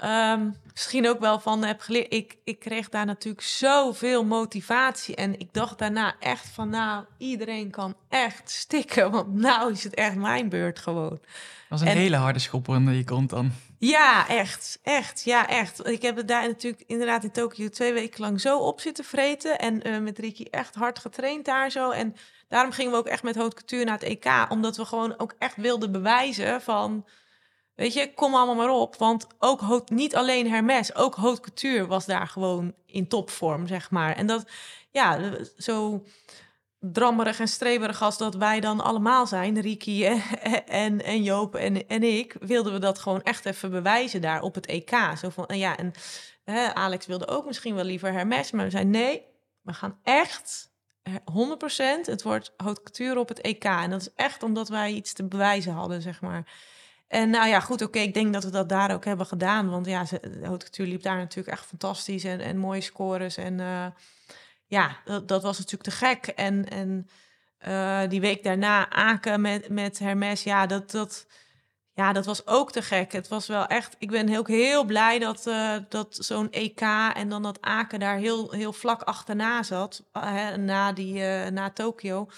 ehm, misschien ook wel van heb geleerd. Ik, ik kreeg daar natuurlijk zoveel motivatie. En ik dacht daarna echt van, nou, iedereen kan echt stikken. Want nou is het echt mijn beurt gewoon. Dat was een En- hele harde schop onder je kont dan. Ja, echt. Echt. Ja, echt. Ik heb het daar natuurlijk inderdaad in Tokio twee weken lang zo op zitten vreten. En eh, met Ricky echt hard getraind daar zo. En daarom gingen we ook echt met haute couture naar het EK. Omdat we gewoon ook echt wilden bewijzen van... Weet je, kom allemaal maar op. Want ook niet alleen Hermes, ook haute couture was daar gewoon in topvorm, zeg maar. En dat, ja, zo drammerig en streberig als dat wij dan allemaal zijn, Riki en, en, Joop en, en ik, wilden we dat gewoon echt even bewijzen daar op het EK. Zo van, ja, en hè, Alex wilde ook misschien wel liever Hermes, maar we zeiden nee, we gaan echt 100%, het wordt haute couture op het EK. En dat is echt omdat wij iets te bewijzen hadden, zeg maar. En nou ja, goed, oké, ik denk dat we dat daar ook hebben gedaan. Want ja, haute liep daar natuurlijk echt fantastisch en, en mooie scores. En uh, ja, dat, dat, was natuurlijk te gek. En, en uh, die week daarna Aken met, met Hermes, ja, dat, dat, ja, dat was ook te gek. Het was wel echt, ik ben heel, heel blij dat, uh, dat zo'n EK en dan dat Aken daar heel, heel vlak achterna zat, hè, na, die, na Tokio.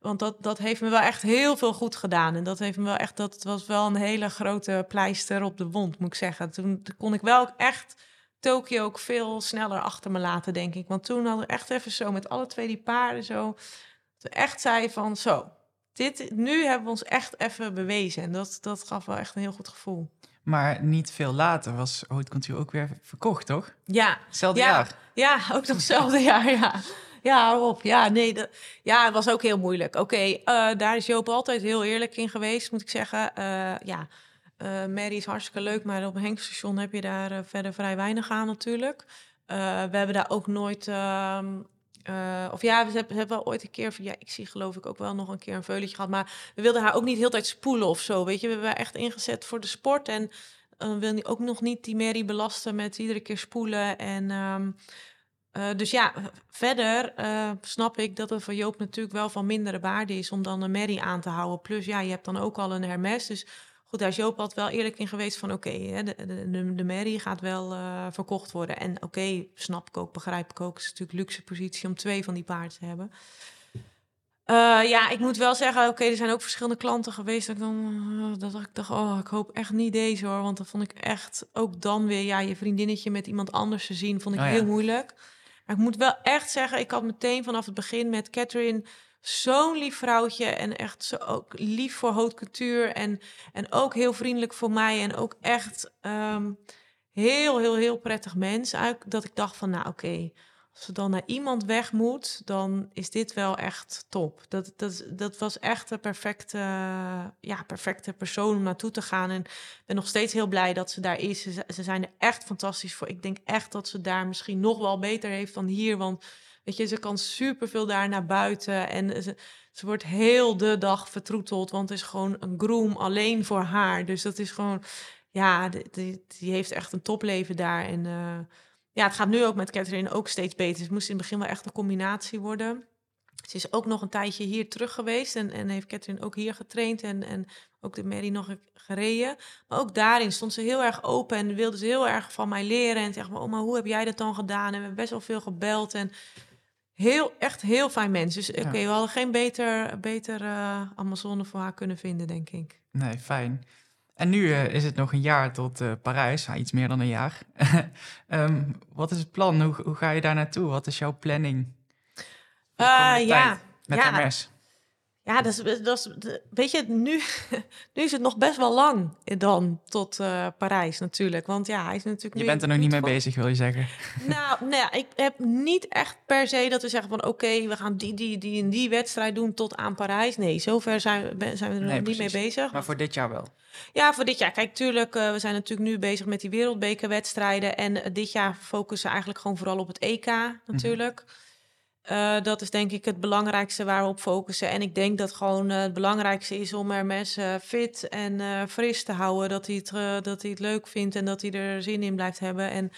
Want dat, dat heeft me wel echt heel veel goed gedaan. En dat heeft me wel echt, dat was wel een hele grote pleister op de wond, moet ik zeggen. Toen kon ik wel echt Tokio ook veel sneller achter me laten, denk ik. Want toen hadden we echt even zo met alle twee die paarden zo. Echt zei van zo, dit, nu hebben we ons echt even bewezen. En dat, dat gaf wel echt een heel goed gevoel. Maar niet veel later was Haute Couture ook weer verkocht, toch? Ja. Hetzelfde ja. jaar? Ja, ook nog hetzelfde jaar, ja. Ja, Rob. Ja, nee. Ja, het was ook heel moeilijk. Oké, okay, uh, daar is Joop altijd heel eerlijk in geweest, moet ik zeggen. Uh, ja, uh, Mary is hartstikke leuk, maar op een Henkstation heb je daar verder vrij weinig aan natuurlijk. we hebben daar ook nooit... Uh, of ja, we hebben, hebben wel ooit een keer... Ja, ik zie geloof ik ook wel nog een keer een veuletje gehad. Maar we wilden haar ook niet heel tijd spoelen of zo. Weet je, we hebben echt ingezet voor de sport. En we wilden ook nog niet die Mary belasten met iedere keer spoelen. En... Um, uh, dus ja, verder snap ik dat het voor Joop natuurlijk wel van mindere waarde is om dan een Mary aan te houden. Plus ja, je hebt dan ook al een Hermes. Dus goed, daar is Joop altijd wel eerlijk in geweest van oké, okay, de, de, de, Mary gaat wel uh, verkocht worden. En oké, okay, snap ik ook, begrijp ik ook. Het is natuurlijk luxe positie om twee van die paarden te hebben. ja, ik moet wel zeggen, oké, okay, er zijn ook verschillende klanten geweest dat ik dan dat ik dacht, oh, ik hoop echt niet deze hoor, want dat vond ik echt ook dan weer, ja, je vriendinnetje met iemand anders te zien, vond ik oh, ja. heel moeilijk. Maar ik moet wel echt zeggen, ik had meteen vanaf het begin met Catherine zo'n lief vrouwtje en echt zo ook lief voor haute en, en ook heel vriendelijk voor mij en ook echt um, heel, heel, heel prettig mens. Dat ik dacht van, nou oké, als ze dan naar iemand weg moet, dan is dit wel echt top. Dat, dat, dat was echt de perfecte, ja, perfecte persoon om naartoe te gaan. En ik ben nog steeds heel blij dat ze daar is. Ze, ze zijn er echt fantastisch voor. Ik denk echt dat ze daar misschien nog wel beter heeft dan hier. Want weet je, ze kan superveel daar naar buiten. En ze, ze wordt heel de dag vertroeteld. Want het is gewoon een groom alleen voor haar. Dus dat is gewoon, ja, die, heeft echt een topleven daar. En... Uh, ja, het gaat nu ook met Catherine ook steeds beter. Het moest in het begin wel echt een combinatie worden. Ze is ook nog een tijdje hier terug geweest en, en heeft Catherine ook hier getraind en, en ook de Mary nog gereden. Maar ook daarin stond ze heel erg open en wilde ze heel erg van mij leren. En zeg maar, oh, maar hoe heb jij dat dan gedaan? En we hebben best wel veel gebeld en heel, echt heel fijn mens. Dus oké, okay, ja. we hadden geen beter, beter uh, Amazone voor haar kunnen vinden, denk ik. Nee, fijn. En nu uh, is het nog een jaar tot uh, Parijs, ja, iets meer dan een jaar. um, wat is het plan? Hoe, hoe, ga je daar naartoe? Wat is jouw planning? Ja, met ja. Hermes? Ja, dat is, dat is, weet je, nu, nu is het nog best wel lang dan tot uh, Parijs natuurlijk. Want ja, hij is natuurlijk. Je bent er nog niet mee van... bezig, wil je zeggen? Nou, nou, ik heb niet echt per se dat we zeggen van oké, okay, we gaan die, die, die en die wedstrijd doen tot aan Parijs. Nee, zover zijn, we, zijn we er nog niet mee bezig. Maar voor dit jaar wel? Ja, voor dit jaar. Kijk, tuurlijk, uh, we zijn natuurlijk nu bezig met die wereldbekerwedstrijden. En uh, dit jaar focussen we eigenlijk gewoon vooral op het EK natuurlijk. Mm -hmm. Uh, dat is denk ik het belangrijkste waar we op focussen. En ik denk dat gewoon uh, het belangrijkste is om Hermes uh, fit en fris te houden. Dat hij, het, dat hij het leuk vindt en dat hij er zin in blijft hebben. En,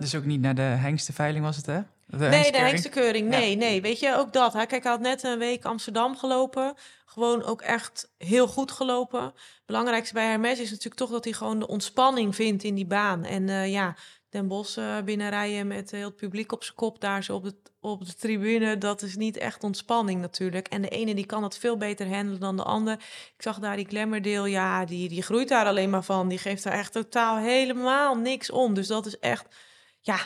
dus ook niet naar de hengstenveiling was het, hè? De nee, de hengstekeuring. Nee, ja. nee. Weet je, ook dat. Hè? Kijk, hij had net een week Amsterdam gelopen. Gewoon ook echt heel goed gelopen. Het belangrijkste bij Hermes is natuurlijk toch dat hij gewoon de ontspanning vindt in die baan. En ja, Den Bosch binnenrijden met heel het publiek op zijn kop daar zo op de, op de tribune. Dat is niet echt ontspanning natuurlijk. En de ene die kan het veel beter handelen dan de ander. Ik zag daar die Glamourdale, ja, die, die groeit daar alleen maar van. Die geeft daar echt totaal helemaal niks om. Dus dat is echt, ja,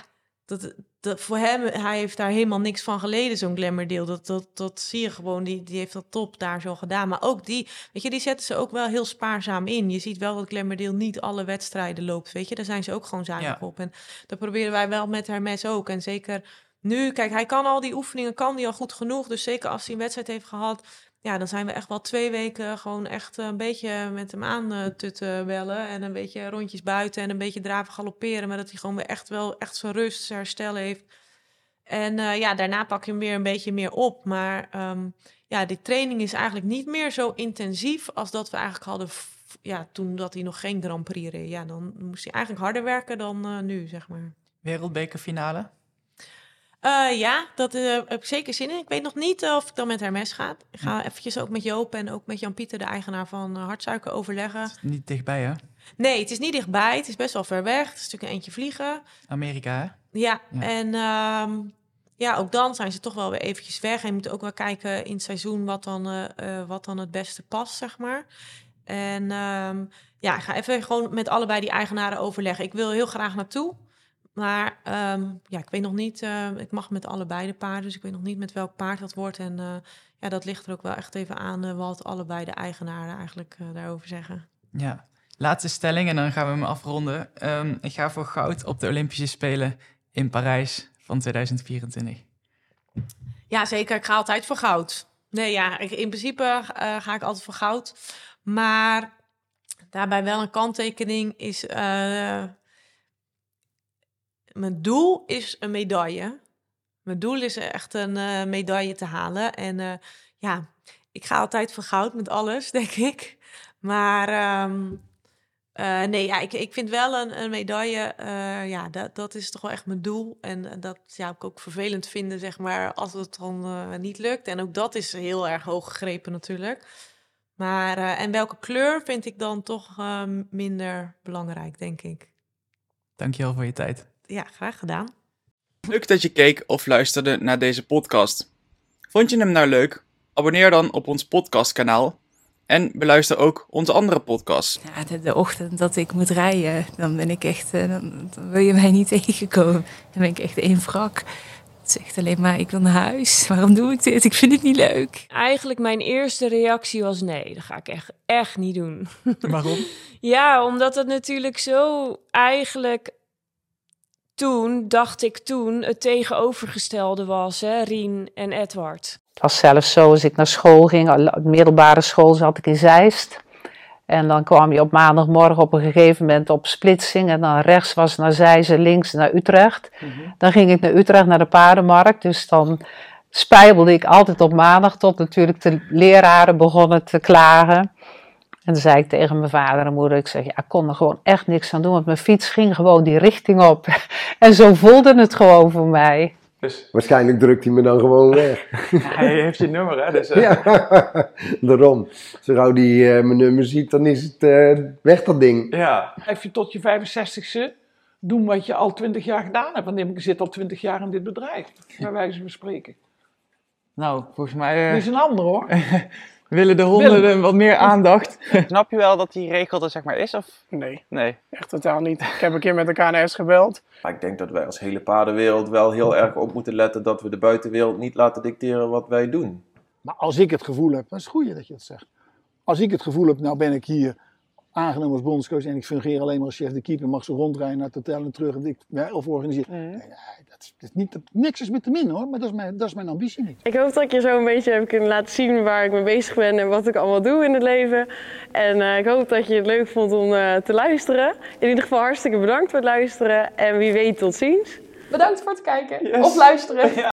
dat, dat voor hem, hij heeft daar helemaal niks van geleden, zo'n Glamourdale. Dat, dat, dat zie je gewoon, die, die heeft dat top daar zo gedaan. Maar ook die, weet je, die zetten ze ook wel heel spaarzaam in. Je ziet wel dat Glamourdale niet alle wedstrijden loopt, weet je. Daar zijn ze ook gewoon zuinig ja. op. En dat proberen wij wel met Hermes ook. En zeker nu, kijk, hij kan al die oefeningen, kan die al goed genoeg. Dus zeker als hij een wedstrijd heeft gehad, ja, dan zijn we echt wel twee weken gewoon echt een beetje met hem aan tutten bellen. En een beetje rondjes buiten en een beetje draven galopperen. Maar dat hij gewoon weer echt wel echt zijn rust, zijn herstel heeft. En uh, ja, daarna pak je hem weer een beetje meer op. Maar um, ja, die training is eigenlijk niet meer zo intensief als dat we eigenlijk hadden ja, toen dat hij nog geen Grand Prix reed. Ja, dan moest hij eigenlijk harder werken dan nu, zeg maar. Wereldbekerfinale? Uh, ja, dat uh, heb ik zeker zin in. Ik weet nog niet of ik dan met haar mes ga. Ik ga eventjes ook met Joop en ook met Jan-Pieter, de eigenaar van Hartsuiker, overleggen. Het is niet dichtbij, hè? Nee, het is niet dichtbij. Het is best wel ver weg. Het is natuurlijk een eentje vliegen. Amerika, hè? Ja, ja. en um, ja, ook dan zijn ze toch wel weer eventjes weg. En je moet ook wel kijken in het seizoen wat dan, wat dan het beste past, zeg maar. En um, ja, ik ga even gewoon met allebei die eigenaren overleggen. Ik wil heel graag naartoe. Maar um, ja, ik weet nog niet. Uh, ik mag met allebei de paarden. Dus ik weet nog niet met welk paard dat wordt. En uh, ja, dat ligt er ook wel echt even aan uh, wat allebei de eigenaren eigenlijk daarover zeggen. Ja, laatste stelling en dan gaan we hem afronden. Um, ik ga voor goud op de Olympische Spelen in Parijs van 2024. Ja, zeker. Ik ga altijd voor goud. Nee, ja, ik, in principe ga ik altijd voor goud. Maar daarbij wel een kanttekening is mijn doel is een medaille. Mijn doel is echt een uh, medaille te halen. En uh, ja, ik ga altijd voor goud met alles, denk ik. Maar um, uh, nee, ja, ik, ik vind wel een, een medaille, ja, dat, dat is toch wel echt mijn doel. En dat zou ik ook vervelend vinden, zeg maar, als het dan niet lukt. En ook dat is heel erg hoog gegrepen natuurlijk. Maar, en welke kleur vind ik dan toch minder belangrijk, denk ik. Dankjewel voor je tijd ja, graag gedaan. Leuk dat je keek of luisterde naar deze podcast. Vond je hem nou leuk? Abonneer dan op ons podcastkanaal en beluister ook onze andere podcasts. Ja, de, de ochtend dat ik moet rijden, dan ben ik echt, dan, dan, wil je mij niet tegenkomen. Dan ben ik echt één wrak. Het zegt alleen maar, ik wil naar huis. Waarom doe ik dit? Ik vind het niet leuk. Eigenlijk mijn eerste reactie was nee, dat ga ik echt, echt niet doen. Waarom? ja, omdat het natuurlijk zo eigenlijk toen, dacht ik toen, het tegenovergestelde was, hè, Rien en Edward. Het was zelfs zo, als ik naar school ging, middelbare school zat ik in Zeist. En dan kwam je op maandagmorgen op een gegeven moment op splitsing. En dan rechts was naar Zeist en links naar Utrecht. Mm -hmm. Dan ging ik naar Utrecht, naar de paardenmarkt. Dus dan spijbelde ik altijd op maandag tot natuurlijk de leraren begonnen te klagen. En dan zei ik tegen mijn vader en moeder, ik zeg, ja, ik kon er gewoon echt niks aan doen, want mijn fiets ging gewoon die richting op. En zo voelde het gewoon voor mij. Dus... Waarschijnlijk drukt hij me dan gewoon weg. hij heeft je nummer, hè? Dus, uh... Ja, daarom. Zo gauw hij uh, mijn nummer ziet, dan is het uh, weg dat ding. Ja. Heb je tot je 65ste doen wat je al 20 jaar gedaan hebt. Want ik zit al 20 jaar in dit bedrijf, bij wijze van spreken. Nou, volgens mij... Dit is een ander, hoor. willen de honden wat meer aandacht. Snap je wel dat die regel er zeg maar is? Of? Nee. Nee. Echt totaal niet. Ik heb een keer met de KNS gebeld. Maar ik denk dat wij als hele paardenwereld wel heel erg op moeten letten dat we de buitenwereld niet laten dicteren wat wij doen. Maar als ik het gevoel heb, dat is het goede dat je dat zegt. Als ik het gevoel heb, nou ben ik hier aangenomen als bondscoach en ik fungeer alleen maar als chef de keeper, mag ze rondrijden naar het hotel en terug en ik, of organiseren. Mm. Nee, dat is niet, dat, niks is met te min hoor, maar dat is, mijn, dat is mijn ambitie niet. Ik hoop dat ik je zo een beetje heb kunnen laten zien waar ik mee bezig ben en wat ik allemaal doe in het leven. En uh, ik hoop dat je het leuk vond om uh, te luisteren. In ieder geval hartstikke bedankt voor het luisteren en wie weet tot ziens. Bedankt voor het kijken yes. of luisteren. Ja.